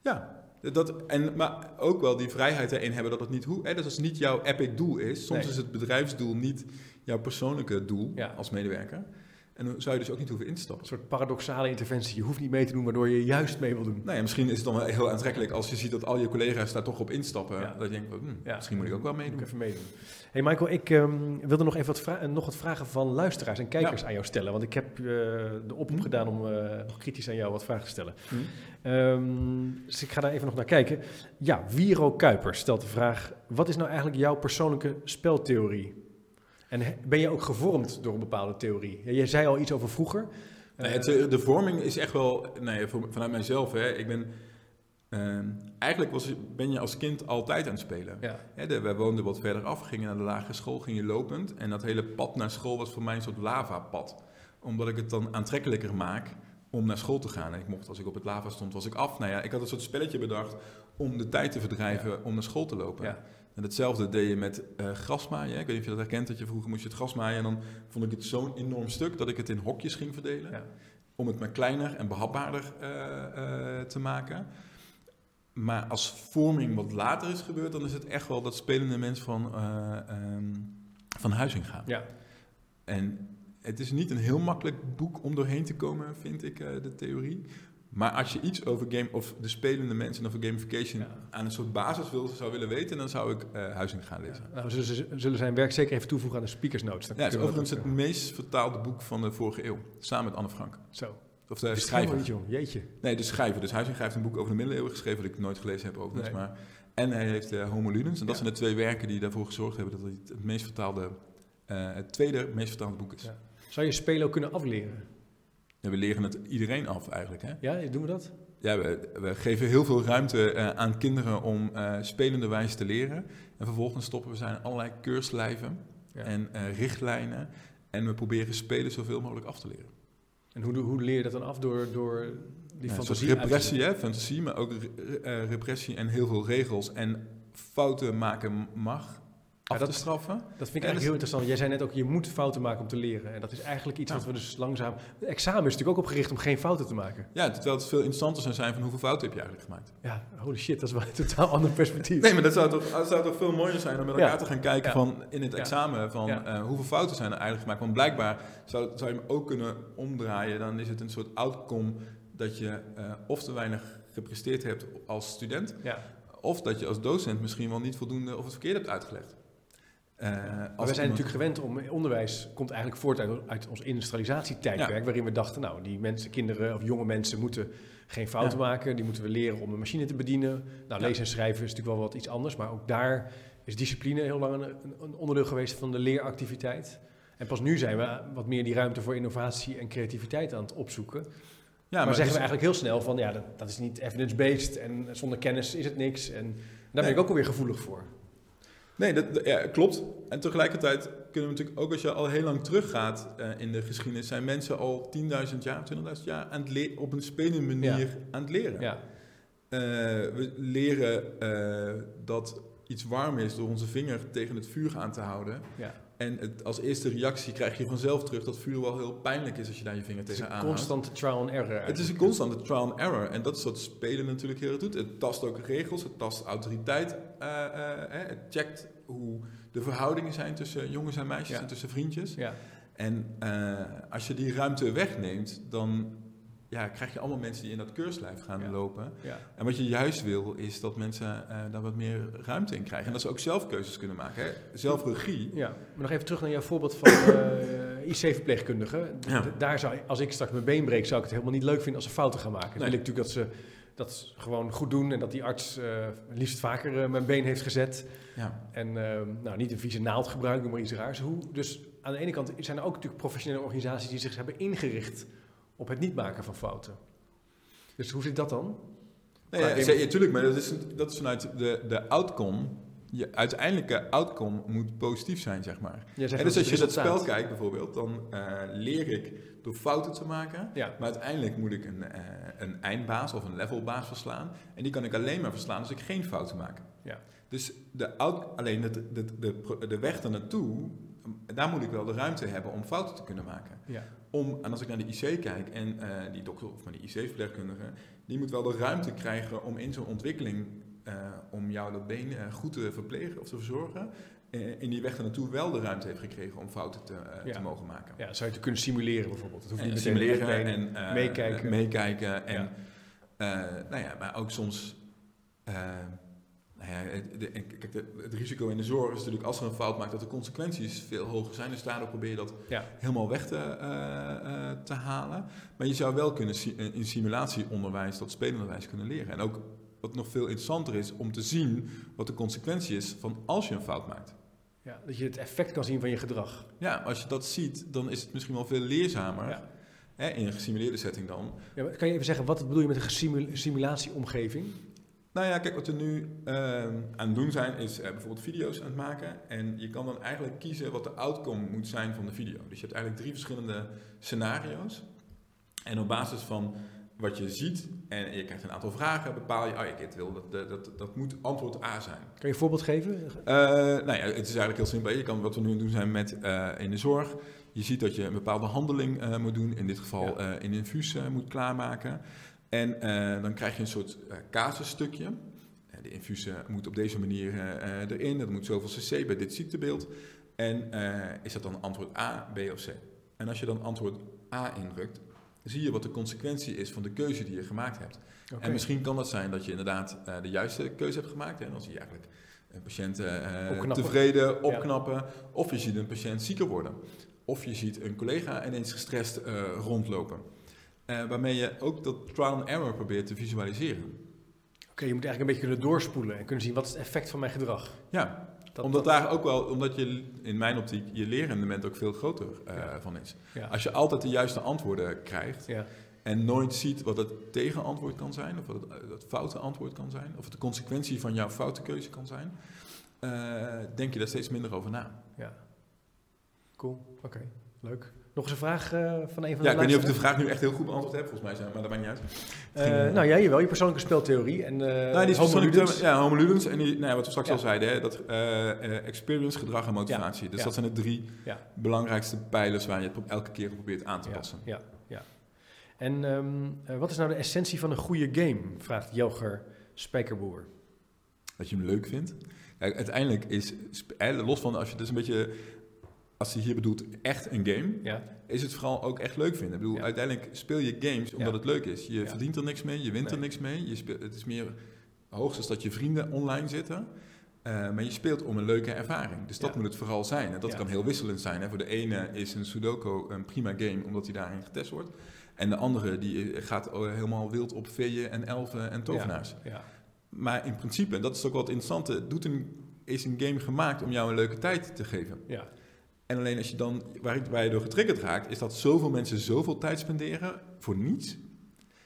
ja, dat, en, maar ook wel die vrijheid erin hebben dat het niet hoe. Hè, dus als het niet jouw epic doel is, soms Nee. is het bedrijfsdoel niet jouw persoonlijke doel Ja. als medewerker. En dan zou je dus ook niet hoeven in te stappen. Een soort paradoxale interventie. Je hoeft niet mee te doen, waardoor je juist mee wil doen. Nou ja, misschien is het dan wel heel aantrekkelijk als je ziet dat al je collega's daar toch op instappen. Ja. Dat je denkt, hm, Ja. misschien moet ik ook wel meedoen. ik even meedoen. Hey Michael, ik ehm, wilde nog even wat, eh, nog wat vragen van luisteraars en kijkers aan jou stellen. Want ik heb eh, de oproep Hm. gedaan om eh, nog kritisch aan jou wat vragen te stellen. Hm. Ehm, dus ik ga daar even nog naar kijken. Ja, Wiro Kuipers stelt de vraag: wat is nou eigenlijk jouw persoonlijke speltheorie? En ben je ook gevormd door een bepaalde theorie? Jij zei al iets over vroeger. Nee, Eh, het, de vorming is echt wel, nee, vanuit mijzelf. Hè, ik ben, ehm, eigenlijk was, ben je als kind altijd aan het spelen. ja, Hè, de, wij woonden wat verder af, gingen naar de lagere school, gingen lopend. En dat hele pad naar school was voor mij een soort lavapad. Omdat ik het dan aantrekkelijker maak om naar school te gaan. En ik mocht, als ik op het lava stond, was ik af. Nou ja, ik had een soort spelletje bedacht om de tijd te verdrijven om naar school te lopen. Ja. En hetzelfde deed je met eh grasmaaien. hè. Ik weet niet of je dat herkent, dat je vroeger moest je het grasmaaien. En dan vond ik het zo'n enorm stuk dat ik het in hokjes ging verdelen. Ja. Om het maar kleiner en behapbaarder eh, eh, te maken. Maar als vorming wat later is gebeurd, dan is het echt wel dat spelende mens van, ehm, van gaat. ja. En het is niet een heel makkelijk boek om doorheen te komen, vind ik, de theorie. Maar als je iets over game of de spelende mensen en over gamification Ja. aan een soort basis wil, zou willen weten, dan zou ik eh Huizing gaan lezen. Nou, we zullen, zijn werk zeker even toevoegen aan de speakers notes. Dan Ja, het is overigens het ook, meest vertaalde boek van de vorige eeuw. Samen met Anne Frank. eh, Zo. Of de is schrijver. niet. Jeetje. Nee, de schrijver. Dus Huizing heeft een boek over de middeleeuwen geschreven, dat ik nooit gelezen heb overigens. Nee. Maar, en hij heeft eh, Homo Ludens. En dat Ja. zijn de twee werken die ervoor gezorgd hebben dat het het meest vertaalde, eh, het tweede meest vertaalde boek is. Zou je spelen ook kunnen afleren? We leren het iedereen af eigenlijk. Hè? Ja, doen we dat? Ja, we, we geven heel veel ruimte eh, aan kinderen om eh spelende wijze te leren. En vervolgens stoppen we zijn allerlei keurslijven Ja. en eh, richtlijnen. En we proberen spelen zoveel mogelijk af te leren. En hoe, hoe leer je dat dan af? Door, door die Ja, fantasie repressie, hè, fantasie, maar ook re- repressie en heel veel regels. En fouten maken mag af dat- te straffen. Dat vind ik eigenlijk heel interessant. Jij zei net ook, je moet fouten maken om te leren. En dat is eigenlijk iets wat we dus langzaam... Het examen is natuurlijk ook opgericht om geen fouten te maken. Ja, terwijl het veel interessanter zou zijn van hoeveel fouten heb je eigenlijk gemaakt. Ja, holy shit, dat is wel een totaal ander perspectief. Nee, maar dat zou toch, dat zou toch veel mooier zijn om met Ja. elkaar te gaan kijken Ja. van in het Ja. examen van eh, hoeveel fouten zijn er eigenlijk gemaakt. Want blijkbaar zou, zou je hem ook kunnen omdraaien. Dan is het een soort outcome dat je eh, of te weinig gepresteerd hebt als student. Of dat je als docent misschien wel niet voldoende of het verkeerd hebt uitgelegd. Eh, Maar als we zijn iemand- natuurlijk gewend om... Onderwijs komt eigenlijk voort uit, uit ons industrialisatietijdperk... Ja. waarin we dachten, nou, die mensen, kinderen of jonge mensen... moeten geen fouten Ja. maken. Die moeten we leren om een machine te bedienen. Nou, lezen en schrijven is natuurlijk wel wat iets anders. Maar ook daar is discipline heel lang een, een- onderdeel geweest van de leeractiviteit. En pas nu zijn we wat meer die ruimte voor innovatie en creativiteit aan het opzoeken. ja, maar, zeggen dus- we eigenlijk heel snel van ja, dat, dat is niet evidence-based en zonder kennis is het niks. En daar ben Nee. ik ook alweer gevoelig voor. Nee, dat, ja, klopt. En tegelijkertijd kunnen we natuurlijk ook als je al heel lang teruggaat eh, in de geschiedenis, zijn mensen al 10.000 jaar, 20.000 jaar aan het op een spelende manier aan het leren. Ja, Eh, we leren eh, dat iets warm is door onze vinger tegen het vuur aan te houden. ja, En het, als eerste reactie krijg je vanzelf terug dat vuur wel heel pijnlijk is als je daar je vinger Het is tegenaan een constante trial and error. Het is een constante trial and error. En dat is wat spelen natuurlijk heel erg doet. Het tast ook regels, het tast autoriteit. eh, eh, het checkt hoe de verhoudingen zijn tussen jongens en meisjes Ja. en tussen vriendjes. Ja, En eh, als je die ruimte wegneemt, dan ja, krijg je allemaal mensen die in dat keurslijf gaan Ja. lopen. ja. En wat je juist wil, is dat mensen eh, daar wat meer ruimte in krijgen. En dat ze ook zelf keuzes kunnen maken. Hè? Zelfregie. Ja, maar nog even terug naar jouw voorbeeld van eh IC-verpleegkundige. D- Ja. d- Daar zou, als ik straks mijn been breek, zou ik het helemaal niet leuk vinden als ze fouten gaan maken. Dan Nee. wil ik natuurlijk dat ze dat gewoon goed doen en dat die arts eh, liefst vaker mijn been heeft gezet. Ja. En eh, nou, niet een vieze naald gebruiken, maar iets raars. Hoe, dus aan de ene kant zijn er ook natuurlijk professionele organisaties die zich hebben ingericht op het niet maken van fouten. Dus hoe zit dat dan? Nee, ja, tuurlijk, maar dat is, dat is vanuit de, de outcome. Je uiteindelijke outcome moet positief zijn, zeg maar. En dus als je dat spel kijkt bijvoorbeeld, dan eh, leer ik door fouten te maken. Ja, Maar uiteindelijk moet ik een, eh, een eindbaas of een levelbaas verslaan. En die kan ik alleen maar verslaan als ik geen fouten maak. Ja. Dus de out, alleen de, de, de, de, de weg ernaartoe, daar moet ik wel de ruimte hebben om fouten te kunnen maken. ja, Om, en als ik naar de IC kijk en eh, die dokter of naar die IC-verpleegkundige, die moet wel de ruimte krijgen om in zo'n ontwikkeling, eh, om jou dat been eh, goed te verplegen of te verzorgen, in die weg ernaartoe wel de ruimte heeft gekregen om fouten te, Ja. te mogen maken. ja, zou je het kunnen simuleren bijvoorbeeld? Dat hoeft En niet meteen simuleren en meekijken. meekijken en Ja. nou ja, maar ook soms. De- kijk, de- het risico in de zorg is natuurlijk als er een fout maakt dat de consequenties veel hoger zijn. Dus daardoor probeer je dat Ja. helemaal weg te, eh, eh, te halen. Maar je zou wel kunnen si- eh, in simulatieonderwijs dat spelenderwijs kunnen leren. En ook wat nog veel interessanter is om te zien wat de consequentie is van als je een fout maakt. Ja, dat je het effect kan zien van je gedrag. Ja, als je dat ziet, dan is het misschien wel veel leerzamer. Ja. Hè, in een gesimuleerde setting dan. Ja, kan je even zeggen, wat bedoel je met een simulatieomgeving? Nou ja, kijk, wat we nu ehm, aan het doen zijn, is eh, bijvoorbeeld video's aan het maken. En je kan dan eigenlijk kiezen wat de outcome moet zijn van de video. Dus je hebt eigenlijk drie verschillende scenario's. En op basis van wat je ziet en je krijgt een aantal vragen, bepaal je, oh dit wil, dat, dat, dat, moet antwoord A zijn. Kan je een voorbeeld geven? Eh, nou ja, het is eigenlijk heel simpel. Je kan wat we nu doen zijn met eh, in de zorg. Je ziet dat je een bepaalde handeling moet doen. In dit geval Ja. een infuus moet klaarmaken. En eh, dan krijg je een soort eh casusstukje. Eh, de infuus eh, moet op deze manier erin. Dat moet zoveel cc bij dit ziektebeeld. En is dat dan antwoord A, B of C? En als je dan antwoord A indrukt, zie je wat de consequentie is van de keuze die je gemaakt hebt. En misschien kan dat zijn dat je inderdaad de juiste keuze hebt gemaakt. En dan zie je eigenlijk een patiënt Opknappen. tevreden opknappen. Of je ziet een patiënt zieker worden. Of je ziet een collega ineens gestrest rondlopen. Eh, waarmee je ook dat trial and error probeert te visualiseren. Oké, je moet eigenlijk een beetje kunnen doorspoelen en kunnen zien wat is het effect van mijn gedrag. Ja, Dat, omdat dat- daar ook wel, omdat je in mijn optiek je leerrendement ook veel groter eh, Ja. van is. Ja. Als je altijd de juiste antwoorden krijgt, Ja. en nooit ziet wat het tegenantwoord kan zijn, of wat het, eh, het foute antwoord kan zijn, of de consequentie van jouw foute keuze kan zijn, denk je daar steeds minder over na. ja. Cool, oké, leuk. Nog eens een vraag eh, van een van de Ja, ik weet niet of ik de vraag nu echt heel goed beantwoord heb, volgens mij, zijn, maar dat maakt niet uit. Eh, nou ja, jawel, je persoonlijke speltheorie en uh, nou, die is homo ludens. Ja, homo ludens en die, nou ja, wat we straks Ja. al zeiden, hè, dat experience, gedrag en motivatie. Dus ja. dat zijn de drie Ja. belangrijkste pijlers waar je het elke keer op probeert aan te passen. Ja, ja. En ehm, eh, wat is nou de essentie van een goede game? Vraagt Jelger Spijkerboer. Dat je hem leuk vindt. Kijk, uiteindelijk is, los van als je dus een beetje, als hij hier bedoelt echt een game, Ja, is het vooral ook echt leuk vinden. Ik bedoel, Ja. uiteindelijk speel je games omdat Ja. het leuk is. Je verdient er niks mee, je wint er niks mee. Je speelt, het is meer hoogstens dat je vrienden online zitten. Eh, maar je speelt om een leuke ervaring. Dus dat moet het vooral zijn. En dat kan heel wisselend zijn. Hè. Voor de ene is een Sudoku een prima game omdat hij daarin getest wordt. En de andere die gaat eh, helemaal wild op veeën en elfen en tovenaars. ja, Maar in principe, en dat is ook wat interessante, doet een, is een game gemaakt om jou een leuke tijd te geven. ja. En alleen als je dan, waar, waar je door getriggerd raakt, is dat zoveel mensen zoveel tijd spenderen voor niets.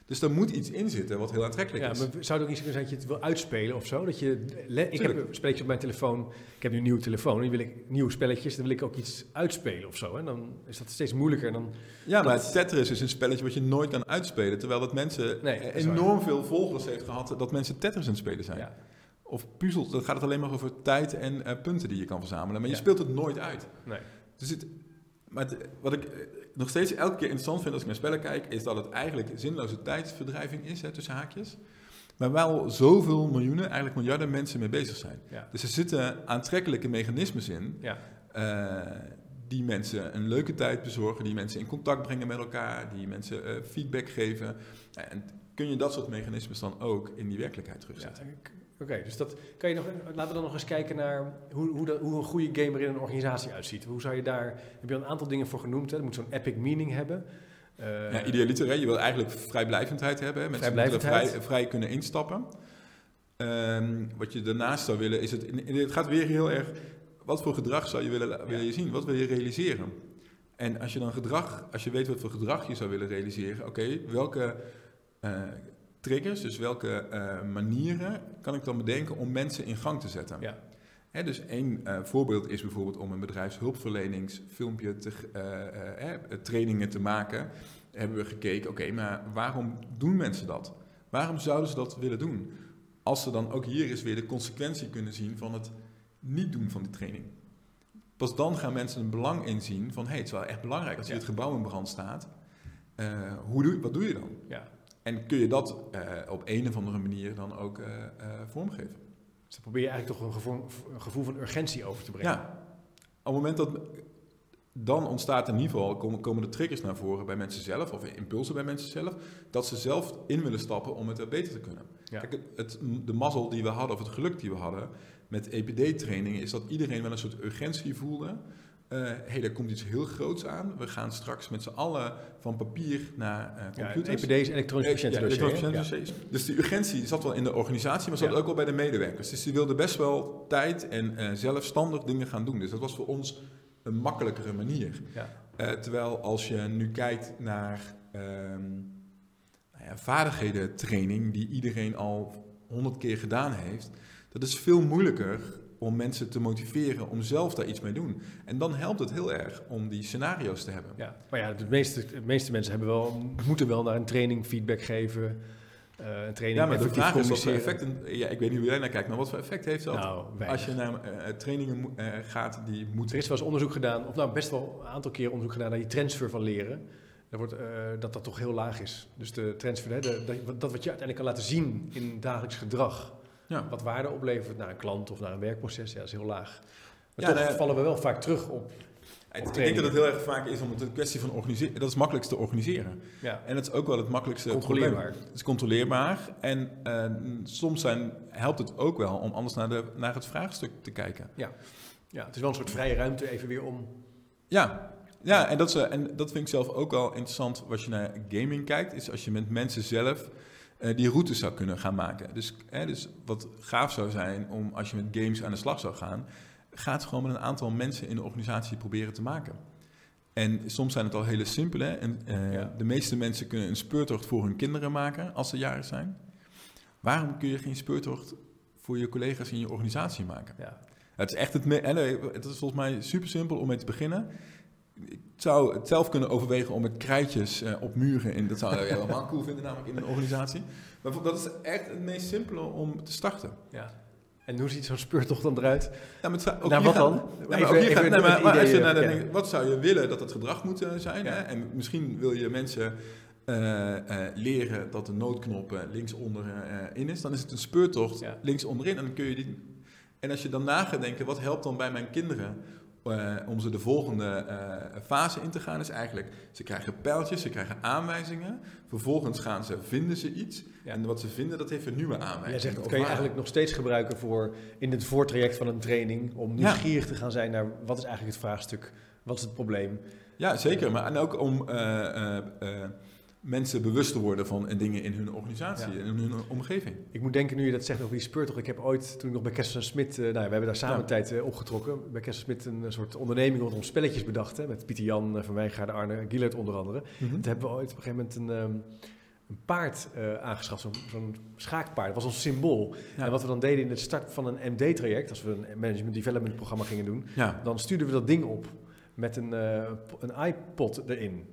Dus daar moet iets in zitten wat heel aantrekkelijk ja is. maar zou het ook iets kunnen zijn dat je het wil uitspelen of zo? Dat je, ik heb Tuurlijk. spelletjes op mijn telefoon. Ik heb nu een nieuwe telefoon. En wil ik nieuwe spelletjes. Dan wil ik ook iets uitspelen of zo. En dan is dat steeds moeilijker. Dan, Ja, maar Tetris is een spelletje wat je nooit kan uitspelen. Terwijl dat mensen Nee, dat is waar. enorm veel volgers heeft gehad dat mensen Tetris aan het spelen zijn. ja. Of puzzels, dan gaat het alleen maar over tijd en eh, punten die je kan verzamelen. Maar je Ja. speelt het nooit uit. Nee. Dus het, maar het- wat ik eh, nog steeds elke keer interessant vind als ik naar spellen kijk, is dat het eigenlijk zinloze tijdsverdrijving is, hè, tussen haakjes. Maar wel zoveel miljoenen, eigenlijk miljarden mensen mee bezig zijn. Ja. Dus er zitten aantrekkelijke mechanismes in Ja. eh, die mensen een leuke tijd bezorgen, die mensen in contact brengen met elkaar, die mensen eh, feedback geven. En kun je dat soort mechanismes dan ook in die werkelijkheid Ja, terugzetten? ik- Oké, dus dat kan je nog. Laten we dan nog eens kijken naar hoe, hoe, dat, hoe een goede gamer in een organisatie uitziet. Hoe zou je daar. Heb je al een aantal dingen voor genoemd? Hè? Het moet zo'n epic meaning hebben. Eh, ja, idealiter, hè? je wil eigenlijk vrijblijvendheid hebben. Hè? Mensen moeten vrij, vrij kunnen instappen. Ehm, wat je daarnaast zou willen is het... Het gaat weer heel erg... Wat voor gedrag zou je willen, wil je zien? Wat wil je realiseren? En als je dan gedrag... Als je weet wat voor gedrag je zou willen realiseren... Oké, welke eh, triggers, dus welke eh, manieren... kan ik dan bedenken om mensen in gang te zetten? Ja. Hè, dus één eh, voorbeeld is bijvoorbeeld om een bedrijfshulpverleningsfilmpje te, eh, trainingen te maken. Hebben we gekeken, oké, maar waarom doen mensen dat? Waarom zouden ze dat willen doen? Als ze dan ook hier eens weer de consequentie kunnen zien van het niet doen van die training. Pas dan gaan mensen een belang inzien van, hé, hey, het is wel echt belangrijk als hier Ja. het gebouw in brand staat. hoe doe, wat doe je dan? ja. En kun je dat eh, op een of andere manier dan ook eh, eh, vormgeven? Dus dan probeer je eigenlijk toch een gevoel, een gevoel van urgentie over te brengen. Ja, op het moment dat dan ontstaat in ieder geval, komen, komen de triggers naar voren bij mensen zelf, of impulsen bij mensen zelf, dat ze zelf in willen stappen om het er beter te kunnen. Ja. Kijk, het, het- de mazzel die we hadden, of het geluk die we hadden met EPD-training, is dat iedereen wel een soort urgentie voelde. Hé, hey, er komt iets heel groots aan. We gaan straks met z'n allen van papier naar eh computers. EPD is elektronisch Eh, patiëntendossier. ja, hè? elektronisch patiëntendossiers. Dus die urgentie zat wel in de organisatie, maar zat ook wel bij de medewerkers. Dus die wilden best wel tijd en eh, zelfstandig dingen gaan doen. Dus dat was voor ons een makkelijkere manier. Ja. Eh, terwijl als je nu kijkt naar ehm nou ja, vaardighedentraining, die iedereen al honderd keer gedaan heeft, dat is veel moeilijker om mensen te motiveren om zelf daar iets mee te doen. En dan helpt het heel erg om die scenario's te hebben. Ja, maar ja, de meeste, de meeste mensen hebben wel, moeten wel naar een training feedback geven. eh, een training Ja, maar de vraag is wat voor effect, ja, ik weet niet hoe jij naar kijkt, maar wat voor effect heeft dat Nou, als je naar eh, trainingen eh, gaat die Er moeten... is wel eens onderzoek gedaan, of nou best wel een aantal keer onderzoek gedaan naar die transfer van leren. Dat, wordt, dat dat toch heel laag is. Dus de transfer, hè, de, dat, dat wat je uiteindelijk kan laten zien in dagelijks gedrag, Ja. wat waarde oplevert naar een klant of naar een werkproces, ja, dat is heel laag. Maar Ja, toch nee. vallen we wel vaak terug op. Ik denk dat het heel erg vaak is om het een kwestie van organiseren. Dat is makkelijkst te organiseren. Ja, En dat is ook wel het makkelijkste controleerbaar. Het is controleerbaar. En eh, soms zijn, helpt het ook wel om anders naar, de, naar het vraagstuk te kijken. Ja, het is wel een soort vrije ruimte even weer om. Ja, ja en, dat is, eh, en dat vind ik zelf ook wel interessant als je naar gaming kijkt. Is als je met mensen zelf eh, die routes zou kunnen gaan maken. Dus, hè, dus wat gaaf zou zijn om als je met games aan de slag zou gaan... ga het gewoon met een aantal mensen in de organisatie proberen te maken. En soms zijn het al hele simpele. En, eh, Ja. De meeste mensen kunnen een speurtocht voor hun kinderen maken als ze jarig zijn. Waarom kun je geen speurtocht voor je collega's in je organisatie maken? Ja, Het is echt het, me- het is volgens mij super simpel om mee te beginnen. Ik zou het zelf kunnen overwegen om met krijtjes eh, op muren in. Dat zou ik helemaal cool vinden, namelijk in een organisatie. Maar dat is echt het meest simpele om te starten. ja. En hoe ziet zo'n speurtocht dan eruit? Ook hier wat gaat- dan? Ja, maar Even- ook hier even gaat- nee, het maar- maar als je idee, naar de ja. denkt, wat zou je willen dat het gedrag moet eh, zijn? Ja. Hè? En misschien wil je mensen eh, leren dat de noodknop linksonder in is. Dan is het een speurtocht Ja. links onderin. En dan kun je die. En als je dan na gaat denken, wat helpt dan bij mijn kinderen eh, om ze de volgende eh, fase in te gaan, is eigenlijk, ze krijgen pijltjes, ze krijgen aanwijzingen. Vervolgens gaan ze, vinden ze iets. Ja. En wat ze vinden, dat heeft een nieuwe aanwijzing. Jij zegt dat kan je eigenlijk nog steeds gebruiken voor in het voortraject van een training. Om Ja. nieuwsgierig te gaan zijn naar wat is eigenlijk het vraagstuk, wat is het probleem. Ja, zeker. Maar en ook om eh, eh, eh, mensen bewust te worden van eh, dingen in hun organisatie Ja. en in hun omgeving. Ik moet denken nu je dat zegt over die speurtocht. Ik heb ooit, toen ik nog bij Kessel Smit, eh nou, ja, we hebben daar samen Ja. tijd eh, opgetrokken. Bij Kessel Smit een, eh, soort onderneming rondom spelletjes bedacht. Hè, met Pieter Jan, eh, Van Wijngaarden, Arne, Gillert onder andere. Toen hebben we ooit op een gegeven moment een, ehm, een paard eh, aangeschaft, zo'n schaakpaard. Dat was ons symbool. Ja. En wat we dan deden in het start van een MD-traject, als we een management development programma gingen doen, Ja, dan stuurden we dat ding op met een, eh, een iPod erin.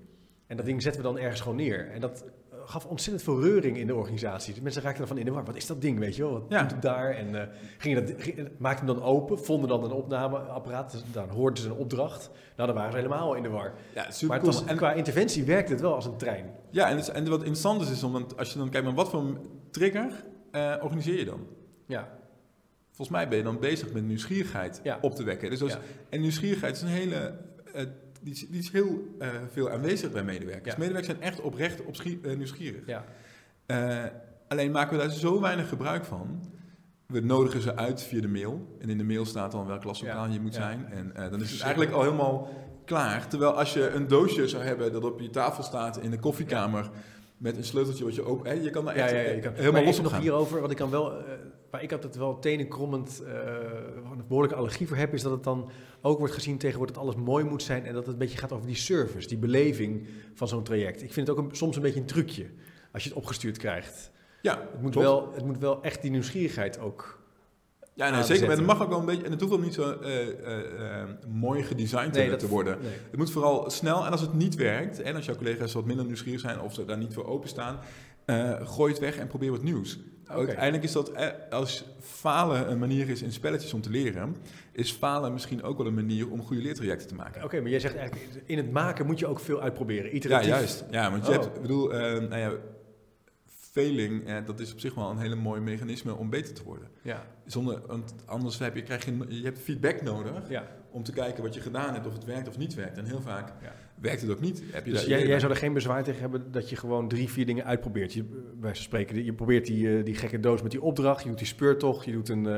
En dat ding zetten we dan ergens gewoon neer. En dat eh, gaf ontzettend veel reuring in de organisatie. De mensen raakten ervan in de war. Wat is dat ding, weet je wel? Wat Ja. doet het daar? En eh gingen dat, ging, maakten hem dan open, vonden dan een opnameapparaat. Dus dan hoorden ze een opdracht. Nou, dan waren ze helemaal in de war. Ja, super maar het cool. was, En- qua interventie werkte het wel als een trein. Ja, en, en wat interessant is, is om, dan- als je dan kijkt naar wat voor trigger eh, organiseer je dan? Ja, Volgens mij ben je dan bezig met nieuwsgierigheid Ja. op te wekken. Dus Ja. En nieuwsgierigheid is een hele... eh, die, is, die is heel eh, veel aanwezig bij medewerkers. Ja. Medewerkers zijn echt oprecht op nieuwsgierig. ja. Eh, alleen maken we daar zo weinig gebruik van. We nodigen ze uit via de mail. En in de mail staat dan welk klaslokaal Ja, je moet zijn. En eh, dan is het eigenlijk al helemaal klaar. Terwijl als je een doosje zou hebben dat op je tafel staat in de koffiekamer... met een sleuteltje wat je open... Hè, je kan daar echt ja, eh, kan, helemaal maar los op nog gaan. hierover, wat ik kan wel, eh, waar ik altijd wel tenenkrommend eh, een behoorlijke allergie voor heb, is dat het dan ook wordt gezien tegenwoordig dat alles mooi moet zijn en dat het een beetje gaat over die service, die beleving van zo'n traject. Ik vind het ook een- soms een beetje een trucje als je het opgestuurd krijgt. Ja, Het moet, wel, het moet wel echt die nieuwsgierigheid ook. Ja, nee, zeker. Maar het mag ook wel een beetje... En het hoeft wel niet zo eh, eh, mooi gedesigned te- dat- te worden. Nee. Het moet vooral snel en als het niet werkt, en als jouw collega's wat minder nieuwsgierig zijn of ze daar niet voor openstaan, gooi het weg en probeer wat nieuws. Uiteindelijk is dat, eh, als falen een manier is in spelletjes om te leren, is falen misschien ook wel een manier om goede leertrajecten te maken. Oké, maar jij zegt eigenlijk, in het maken moet je ook veel uitproberen. Ja, Iteratief. juist. Ja, want je Oh. hebt, ik bedoel, eh, nou ja, failing, eh, dat is op zich wel een hele mooi mechanisme om beter te worden. Ja, Zonder, want anders heb je, krijg je, je hebt feedback nodig ja. om te kijken wat je gedaan hebt, of het werkt of niet werkt. En heel vaak Ja. Werkt het ook niet. Heb je Dus jij, jij zou er geen bezwaar tegen hebben dat je gewoon drie, vier dingen uitprobeert. Je, wij spreken, je probeert die, eh, die gekke doos met die opdracht, je doet die speurtocht, je doet een, eh,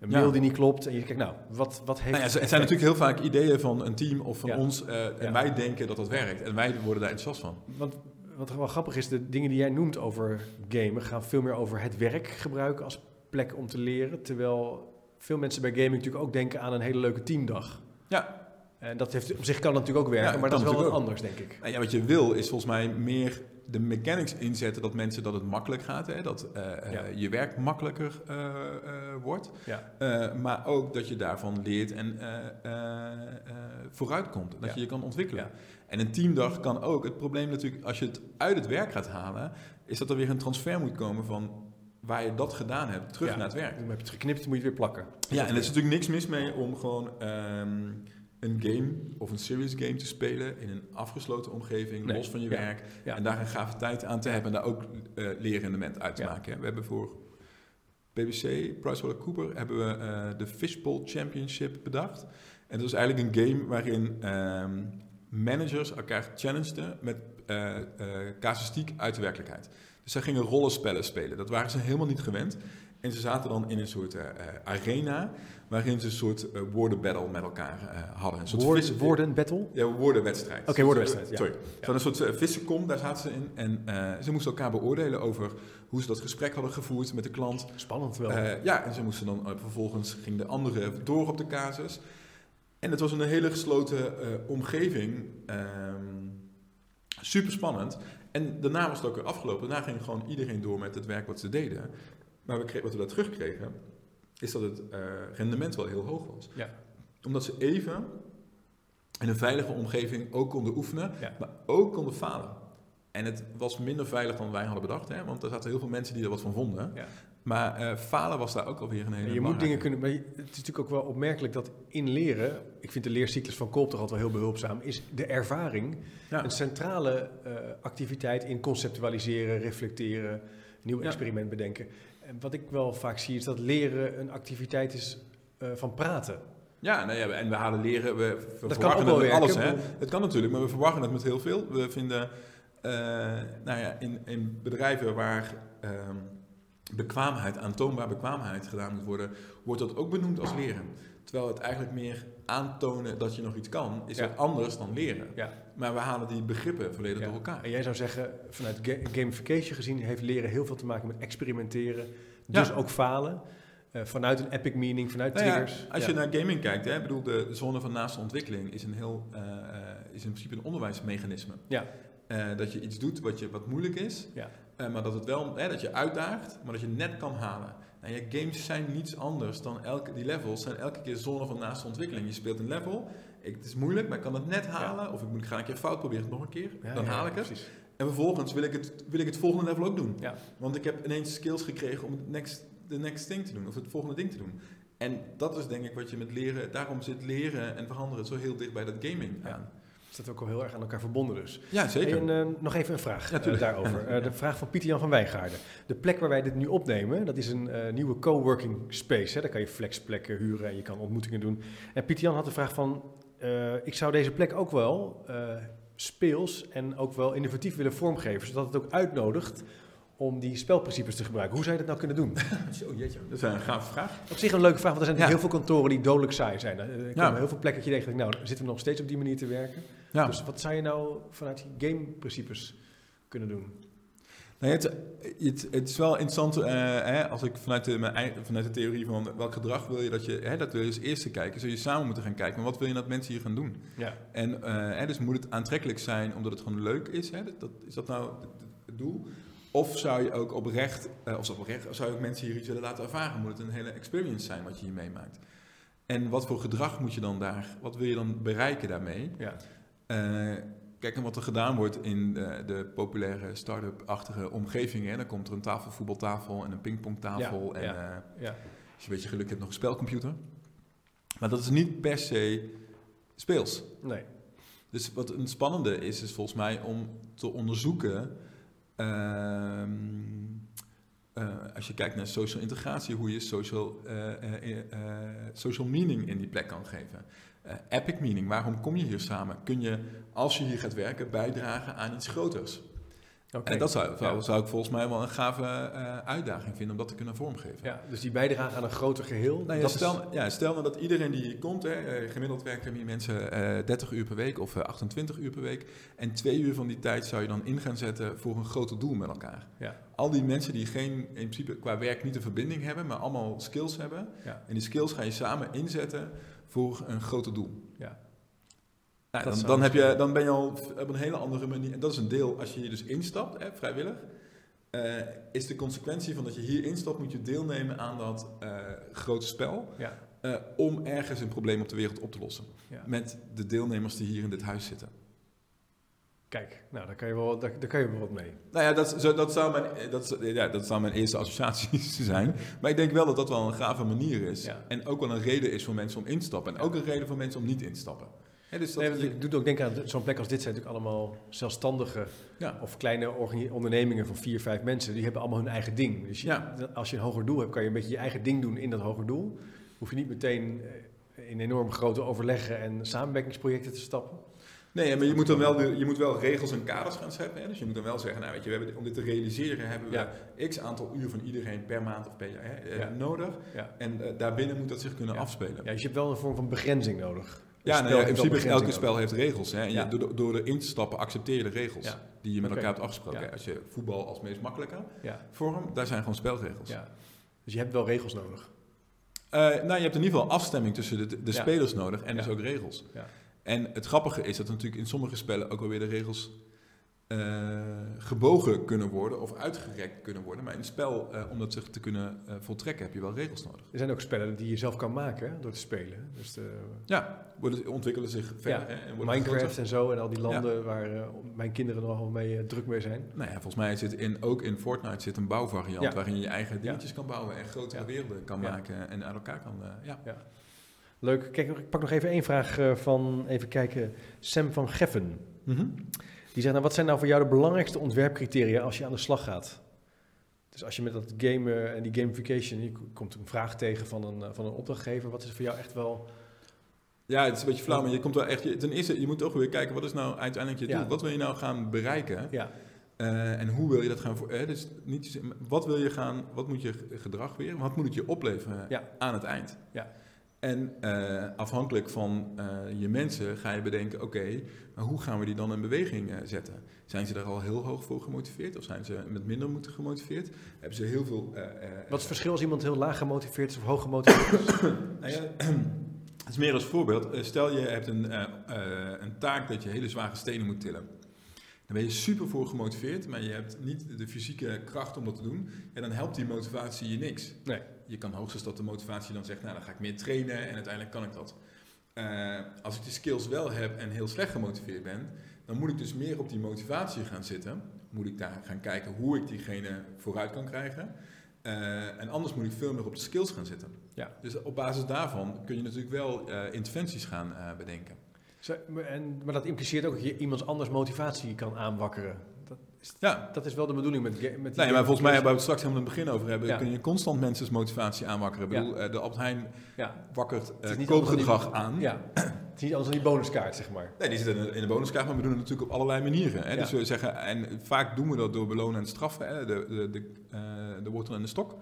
een mail Ja. die niet klopt. En je kijkt, nou, wat, wat heeft Nou ja, het zijn natuurlijk heel vaak ideeën van een team of van Ja. ons. eh, en wij denken dat dat werkt. En wij worden daar enthousiast van. Want wat wel grappig is, de dingen die jij noemt over gamen gaan veel meer over het werk gebruiken als plek om te leren. Terwijl veel mensen bij gaming natuurlijk ook denken aan een hele leuke teamdag. Ja. En dat heeft, op zich kan natuurlijk ook werken, Ja, maar dat is wel wat anders, denk ik. Nou ja, wat je wil is volgens mij meer de mechanics inzetten dat mensen dat het makkelijk gaat. Hè? Dat eh, eh, Ja. je werk makkelijker eh, wordt. Ja, maar ook dat je daarvan leert en vooruitkomt. Dat je je kan ontwikkelen. En een teamdag kan ook. Het probleem natuurlijk, als je het uit het werk gaat halen, is dat er weer een transfer moet komen van waar je dat gedaan hebt, terug naar het werk. dan heb je het geknipt, moet je het weer plakken. Ja, en er is natuurlijk niks mis mee om gewoon ehm, een game of een serious game te spelen in een afgesloten omgeving, Nee, los van je ja, werk. ja. En daar een gave tijd aan te hebben en daar ook eh leerrendement uit te Ja. maken. We hebben voor BBC, PricewaterhouseCoopers, hebben we eh, de Fishbowl Championship bedacht. En dat is eigenlijk een game waarin ehm, managers elkaar challengeden met casuïstiek uit de werkelijkheid. Dus zij gingen rollenspellen spelen. Dat waren ze helemaal niet gewend. En ze zaten dan in een soort eh, eh, arena waarin ze een soort eh, woordenbattle met elkaar hadden. Een soort Woord, vis- woorden battle? Ja, woordenwedstrijd. Oké, woordenwedstrijd, ja. Sorry. Ja. Een soort uh, vissenkom, daar zaten ze in. En ze moesten elkaar beoordelen over hoe ze dat gesprek hadden gevoerd met de klant. Spannend wel. Ja, en ze moesten dan vervolgens ging de andere door op de casus. En het was een hele gesloten omgeving. super spannend. En daarna was het ook weer afgelopen. Daarna ging gewoon iedereen door met het werk wat ze deden. Maar we kregen, wat we daar terugkregen, is dat het eh, rendement wel heel hoog was. Ja. Omdat ze even in een veilige omgeving ook konden oefenen, Ja. maar ook konden falen. En het was minder veilig dan wij hadden bedacht, hè? want er zaten heel veel mensen die er wat van vonden. Ja. Maar eh, falen was daar ook alweer een hele En je moet dingen kunnen. Maar het is natuurlijk ook wel opmerkelijk dat in leren. Ik vind de leercyclus van Koop toch altijd wel heel behulpzaam. Is de ervaring Ja. een centrale eh, activiteit in conceptualiseren, reflecteren, nieuw Ja. experiment bedenken. Wat ik wel vaak zie is dat leren een activiteit is eh, van praten. Ja, nou ja, en we halen leren, we ver- kan verwarren ook het met alles. Hè? Het kan natuurlijk, maar we verwarren het met heel veel. We vinden, eh, nou ja, in, in bedrijven waar ehm, bekwaamheid, aantoonbaar bekwaamheid gedaan moet worden, wordt dat ook benoemd als leren. Terwijl het eigenlijk meer aantonen dat je nog iets kan, is Ja. wat anders dan leren. Ja. Maar we halen die begrippen volledig Ja. door elkaar. En jij zou zeggen, vanuit ga- gamification gezien heeft leren heel veel te maken met experimenteren. Dus ook falen. Eh, vanuit een epic meaning, vanuit Nou ja, triggers. als je naar gaming kijkt, hè, bedoel, de zone van naaste ontwikkeling is, een heel, eh, eh, is in principe een onderwijsmechanisme. Ja. Dat je iets doet wat, je, wat moeilijk is, Ja. Eh, maar dat, het wel, hè, dat je uitdaagt, maar dat je net kan halen. Nou, ja, games zijn niets anders dan elke, die levels zijn elke keer zone van naaste ontwikkeling. Je speelt een level, ik, het is moeilijk, maar ik kan het net halen, of ik moet, ik ga een keer fout proberen, nog een keer, Ja, dan haal ik het. Precies. En vervolgens wil ik het, wil ik het volgende level ook doen. Want ik heb ineens skills gekregen om het next, de next thing te doen, of het volgende ding te doen. En dat is denk ik wat je met leren, daarom zit leren en veranderen zo heel dicht bij dat gaming Ja. aan. Is dat ook wel heel erg aan elkaar verbonden dus. Ja, zeker. En eh, nog even een vraag Ja, eh, daarover. Eh, de vraag van Pieter-Jan van Wijngaarden. De plek waar wij dit nu opnemen, dat is een eh, nieuwe coworking space. Hè? Daar kan je flexplekken huren en je kan ontmoetingen doen. En Pieter-Jan had de vraag van, ik zou deze plek ook wel speels en ook wel innovatief willen vormgeven. Zodat het ook uitnodigt om die spelprincipes te gebruiken. Hoe zou je dat nou kunnen doen? *laughs* Zo, jeetje. Dat is een gave vraag. Op zich een leuke vraag, want er zijn Ja. heel veel kantoren die dodelijk saai zijn. Er komen Ja. heel veel plekken dat je denkt, nou, zitten we nog steeds op die manier te werken? Ja. Dus wat zou je nou vanuit die gameprincipes kunnen doen? Nee, het, het, het is wel interessant eh, hè, als ik vanuit de, mijn, vanuit de theorie van welk gedrag wil je dat je, hè, dat wil je als eerste kijken. Zul je samen moeten gaan kijken, maar wat wil je dat mensen hier gaan doen? Ja. En eh, hè, dus moet het aantrekkelijk zijn omdat het gewoon leuk is? Hè? Dat, dat, is dat nou het, doel? Of zou je ook oprecht, eh, of oprecht, zou je ook mensen hier iets willen laten ervaren? Moet het een hele experience zijn wat je hier meemaakt? En wat voor gedrag moet je dan daar, wat wil je dan bereiken daarmee? Ja. Eh, kijk, en wat er gedaan wordt in de, de populaire start-up-achtige omgevingen. Hè, dan komt er een tafel, voetbaltafel en een pingpongtafel. Ja, en ja. eh, Ja. als je een beetje geluk hebt, nog een spelcomputer. Maar dat is niet per se speels. Nee. Dus wat een spannende is, is volgens mij om te onderzoeken. ehm, eh, als je kijkt naar social integratie, hoe je social, eh, eh, eh, social meaning in die plek kan geven. Eh, epic meaning, waarom kom je hier samen? Kun je, als je hier gaat werken, bijdragen aan iets groters? En dat zou, zou, ik volgens mij wel een gave eh, uitdaging vinden om dat te kunnen vormgeven. Ja, dus die bijdrage aan een groter geheel. Nou ja, stel, ja, stel nou dat iedereen die hier komt, hè, eh, gemiddeld werken hier mensen eh 30 uur per week of eh, 28 uur per week. En twee uur van die tijd zou je dan in gaan zetten voor een groter doel met elkaar. Ja. Al die mensen die geen, in principe qua werk niet een verbinding hebben, maar allemaal skills hebben. Ja. En die skills ga je samen inzetten voor een groter doel. Ja. Nou, Dat dan, dan, heb je, dan ben je al op een hele andere manier. En dat is een deel, als je hier dus instapt, hè, vrijwillig. eh, is de consequentie van dat je hier instapt, moet je deelnemen aan dat eh, grote spel. Ja. eh, om ergens een probleem op de wereld op te lossen. Ja. Met de deelnemers die hier in dit huis zitten. Kijk, nou, daar kan je wel, daar, daar kan je wel wat mee. Nou ja, dat, zo- dat, zou mijn, dat, ja, dat zou mijn eerste associaties *laughs* zijn. Maar ik denk wel dat dat wel een gave manier is. Ja. En ook wel een reden is voor mensen om in te stappen. En ook een reden voor mensen om niet in te stappen. Hè, dus dat, Nee, want ik doe ook denken aan zo'n plek als dit zijn natuurlijk allemaal zelfstandige ja. of kleine ondernemingen van vier, vijf mensen. Die hebben allemaal hun eigen ding. Dus je- Ja. als je een hoger doel hebt, kan je een beetje je eigen ding doen in dat hoger doel. Hoef je niet meteen eh, in enorm grote overleggen en samenwerkingsprojecten te stappen. Nee, maar je moet dan wel, de- je moet wel regels en kaders gaan scheppen. Hè? Dus je moet dan wel zeggen, nou weet je, we hebben, om dit te realiseren hebben we Ja. x aantal uur van iedereen per maand of per jaar hè, eh, Ja. nodig. Ja. En eh, daarbinnen moet dat zich kunnen afspelen. Ja, dus je hebt wel een vorm van begrenzing nodig. Ja, nou ja, in principe elke spel heeft regels. Hè? En je, door, door erin te stappen accepteer je de regels die je met elkaar hebt afgesproken. Als je voetbal als meest makkelijke vorm, daar zijn gewoon spelregels. Dus je hebt wel regels nodig. Eh, nou, je hebt in ieder geval afstemming tussen de, de spelers nodig en dus ook regels. Ja. En het grappige is dat natuurlijk in sommige spellen ook alweer de regels eh, gebogen kunnen worden of uitgerekt kunnen worden. Maar in een spel, eh, om dat zich te kunnen eh, voltrekken, heb je wel regels nodig. Er zijn ook spellen die je zelf kan maken hè, door te spelen. Dus de, Ja, worden, ontwikkelen zich verder. Ja, hè, en Minecraft en zo en al die landen waar mijn kinderen nogal mee druk mee zijn. Nou ja, volgens mij zit in, ook in Fortnite zit een bouwvariant Ja. waarin je je eigen dingetjes kan bouwen en grotere werelden kan maken en uit elkaar kan. ja. Leuk. Kijk, ik pak nog even één vraag eh, van, even kijken, Sam van Geffen. Mhm. Die zegt, nou, wat zijn nou voor jou de belangrijkste ontwerpcriteria als je aan de slag gaat? Dus als je met dat gamen en die gamification, je komt een vraag tegen van een, eh, van een opdrachtgever, wat is voor jou echt wel... Ja, het is een beetje flauw, maar je komt wel echt. je- Ten eerste, je moet toch weer kijken wat is nou uiteindelijk je Ja. doel? Wat wil je nou gaan bereiken? Ja, Eh, en hoe wil je dat gaan voor? Dus niet, wat wil je gaan? Wat moet je gedrag weer? Wat moet het je opleveren Ja. aan het eind? Ja. En eh, afhankelijk van eh, je mensen ga je bedenken: oké, maar hoe gaan we die dan in beweging eh, zetten? Zijn ze er al heel hoog voor gemotiveerd of zijn ze met minder moeten gemotiveerd? Hebben ze heel veel. wat is het verschil als iemand heel laag gemotiveerd is of hoog gemotiveerd is? *coughs* nou ja, *clears throat* het is meer als voorbeeld. Stel je hebt een, een taak dat je hele zware stenen moet tillen. Dan ben je super voor gemotiveerd, maar je hebt niet de fysieke kracht om dat te doen. En dan helpt die motivatie je niks. Nee. Je kan hoogstens dat de motivatie dan zegt, nou dan ga ik meer trainen en uiteindelijk kan ik dat. Eh, als ik die skills wel heb en heel slecht gemotiveerd ben, dan moet ik dus meer op die motivatie gaan zitten. Moet ik daar gaan kijken hoe ik diegene vooruit kan krijgen. Uh, en anders moet ik veel meer op de skills gaan zitten. Ja. Dus op basis daarvan kun je natuurlijk wel uh, interventies gaan bedenken. Zo, en, maar dat impliceert ook dat je iemands anders motivatie kan aanwakkeren. Ja. dat is wel de bedoeling met, met Nee, maar volgens mij hebben we het straks helemaal in het begin over hebben. Kun je constant mensen's motivatie aanwakkeren. Ik bedoel, de Albert Heijn wakkert koopgedrag aan. Ja. *clears throat* Het is niet anders dan die bonuskaart, zeg maar. Nee, die zit in de, in de bonuskaart, maar we doen het natuurlijk op allerlei manieren. Hè? Dus we zeggen, en vaak doen we dat door belonen en straffen. Hè? De, de, de, uh, de wortel en de stok. Uh,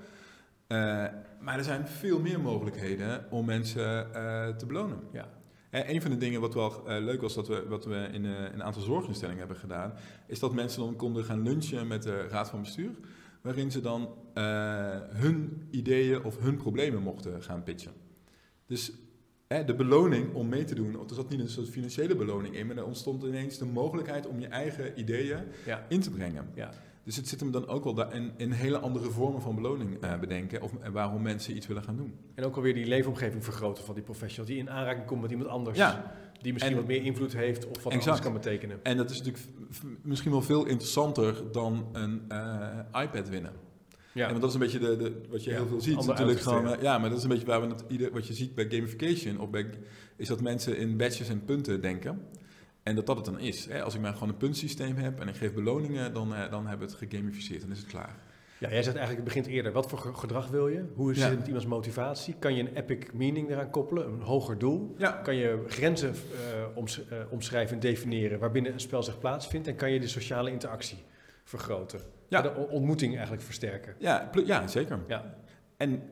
maar er zijn veel meer mogelijkheden om mensen uh, te belonen. Ja. En een van de dingen wat wel leuk was, dat we, wat we in, een aantal zorginstellingen hebben gedaan, is dat mensen dan konden gaan lunchen met de raad van bestuur, waarin ze dan hun ideeën of hun problemen mochten gaan pitchen. Dus de beloning om mee te doen, er zat niet een soort financiële beloning in, maar er ontstond ineens de mogelijkheid om je eigen ideeën in te brengen. Ja. Dus het zit hem dan ook wel in, in hele andere vormen van beloning uh, bedenken of waarom mensen iets willen gaan doen. En ook alweer die leefomgeving vergroten van die professional, die in aanraking komt met iemand anders. Ja. Die misschien wat meer invloed heeft of wat exact. anders kan betekenen. En dat is natuurlijk misschien wel veel interessanter dan een uh, iPad winnen. Ja. want dat is een beetje de, de wat je heel veel ziet. Natuurlijk gewoon, ja, maar dat is een beetje waar we het, ieder, wat je ziet bij gamification, of bij, is dat mensen in badges en punten denken. En dat dat het dan is. Hè? Als ik maar gewoon een puntsysteem heb en ik geef beloningen, dan, uh, dan hebben we het gegamificeerd. Dan is het klaar. Ja, jij zegt eigenlijk, het begint eerder. Wat voor gedrag wil je? Hoe zit het met iemands motivatie? Kan je een epic meaning eraan koppelen, een hoger doel? Ja. Kan je grenzen oms, uh, omschrijven en definiëren waarbinnen een spel zich plaatsvindt? En kan je de sociale interactie vergroten? Ja. De ontmoeting eigenlijk versterken. Ja, ja zeker. Ja. En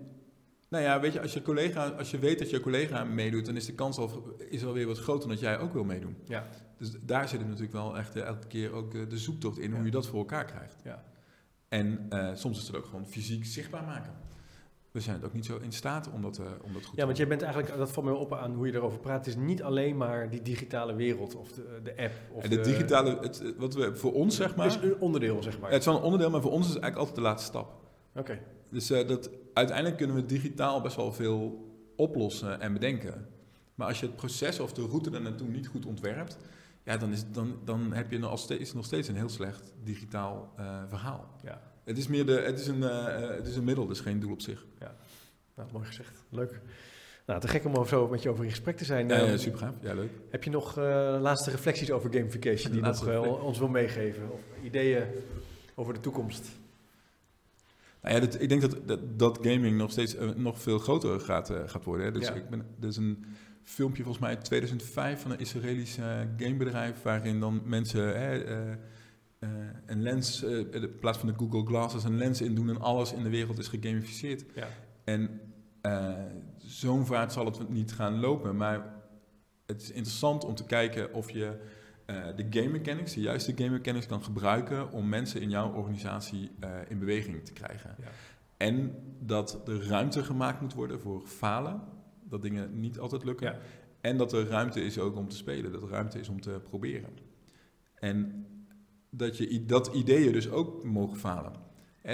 nou ja, weet je, als je, collega, als je weet dat je collega meedoet, dan is de kans al, is alweer wat groter dat jij ook wil meedoen. Ja. Dus daar zit natuurlijk wel echt uh, elke keer ook de, de zoektocht in hoe je dat voor elkaar krijgt. Ja. En uh, soms is het ook gewoon fysiek zichtbaar maken. We zijn het ook niet zo in staat om dat, uh, om dat goed ja, want jij bent eigenlijk, dat valt me op aan hoe je erover praat. Het is niet alleen maar die digitale wereld of de, de app. Of en de, digitale, het, wat we voor ons zeg maar. Het is een onderdeel, zeg maar. het is wel een onderdeel, maar voor ons is het eigenlijk altijd de laatste stap. Oké. Dus uh, dat, uiteindelijk kunnen we digitaal best wel veel oplossen en bedenken. Maar als je het proces of de route er naartoe niet goed ontwerpt, ja, dan, is, dan, dan heb je nog steeds, nog steeds een heel slecht digitaal uh, verhaal. Ja. Het is meer de, het is een, uh, het is een middel, dus geen doel op zich. Ja, nou, mooi gezegd. Leuk. Nou, te gek om zo met je over in gesprek te zijn. Ja, ja super gaaf. Ja, leuk. Heb je nog uh, laatste reflecties over gamification die *laughs* je nog ons wil meegeven? Of ideeën over de toekomst? Nou ja, ik denk dat, dat, dat, gaming nog steeds nog veel groter gaat, gaat worden. Hè. Dus ik ben, is een filmpje volgens mij uit 2005 van een Israëlisch gamebedrijf... waarin dan mensen een lens, in plaats van de Google Glasses, een lens in doen... en alles in de wereld is gegamificeerd. Ja. En zo'n vaart zal het niet gaan lopen. Maar het is interessant om te kijken of je uh, de game mechanics, de juiste game mechanics, kan gebruiken om mensen in jouw organisatie uh, in beweging te krijgen. Ja. En dat er ruimte gemaakt moet worden voor falen, dat dingen niet altijd lukken. Ja. En dat er ruimte is ook om te spelen, dat er ruimte is om te proberen. En dat, je, dat ideeën dus ook mogen falen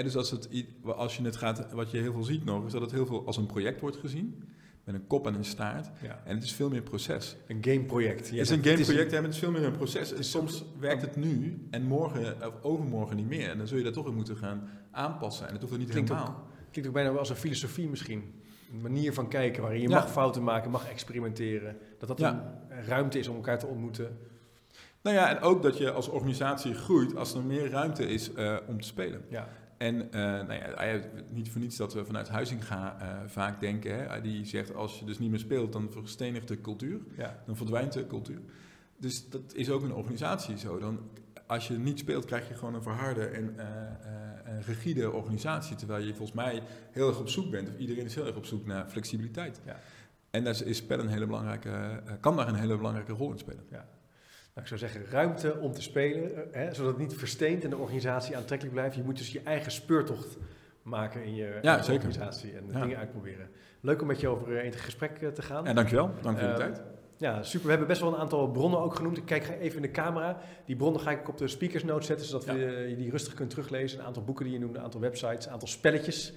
dus als, het, als je het gaat, wat je heel veel ziet nog, is dat het heel veel als een project wordt gezien. Met een kop en een staart. En het is veel meer proces. Een gameproject. Het is een gameproject, en het is veel meer een proces. En soms werkt het nu en morgen of overmorgen niet meer. En dan zul je dat toch weer moeten gaan aanpassen. En dat hoeft er niet klinkt helemaal. Ook, klinkt ook bijna wel als een filosofie misschien. Manier van kijken waarin je mag fouten maken, mag experimenteren. Dat dat een ruimte is om elkaar te ontmoeten. Nou ja, en ook dat je als organisatie groeit als er meer ruimte is uh, om te spelen. Ja. En uh, nou ja, niet voor niets dat we vanuit Huizinga uh, vaak denken, hè, die zegt als je dus niet meer speelt, dan verstenigt de cultuur, ja. dan verdwijnt de cultuur. Dus dat is ook een organisatie zo. Dan, als je niet speelt, krijg je gewoon een verharde en uh, een rigide organisatie, terwijl je volgens mij heel erg op zoek bent, of iedereen is heel erg op zoek naar flexibiliteit. Ja. En daar is spel een hele belangrijke, kan daar een hele belangrijke rol in spelen. Ja nou, ik zou zeggen, ruimte om te spelen, eh, hè, zodat het niet versteend en de organisatie aantrekkelijk blijft. Je moet dus je eigen speurtocht maken in je, ja, organisatie en ja. dingen uitproberen. Leuk om met je over in gesprek eh, te gaan. Ja, dankjewel. Dank voor je tijd. Ja, super. We hebben best wel een aantal bronnen ook genoemd. Ik kijk even in de camera. Die bronnen ga ik op de speakers note zetten, zodat ja. we, je die rustig kunt teruglezen. Een aantal boeken die je noemde, een aantal websites, een aantal spelletjes.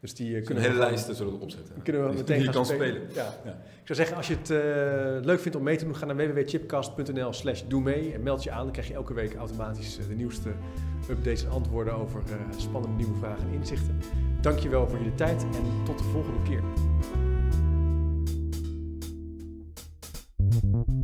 Dus die eh, Kunnen kunnen een hele lijst zullen we opzetten. die kunnen we Die- meteen die gaan kan spelen. spelen. Ja. Ja. Ik zou zeggen, als je het eh, leuk vindt om mee te doen, ga naar www.chipcast.nl slash doe mee en meld je aan. Dan krijg je elke week automatisch eh, de nieuwste updates en antwoorden over eh, spannende nieuwe vragen en inzichten. Dankjewel voor jullie tijd en tot de volgende keer. Thank you.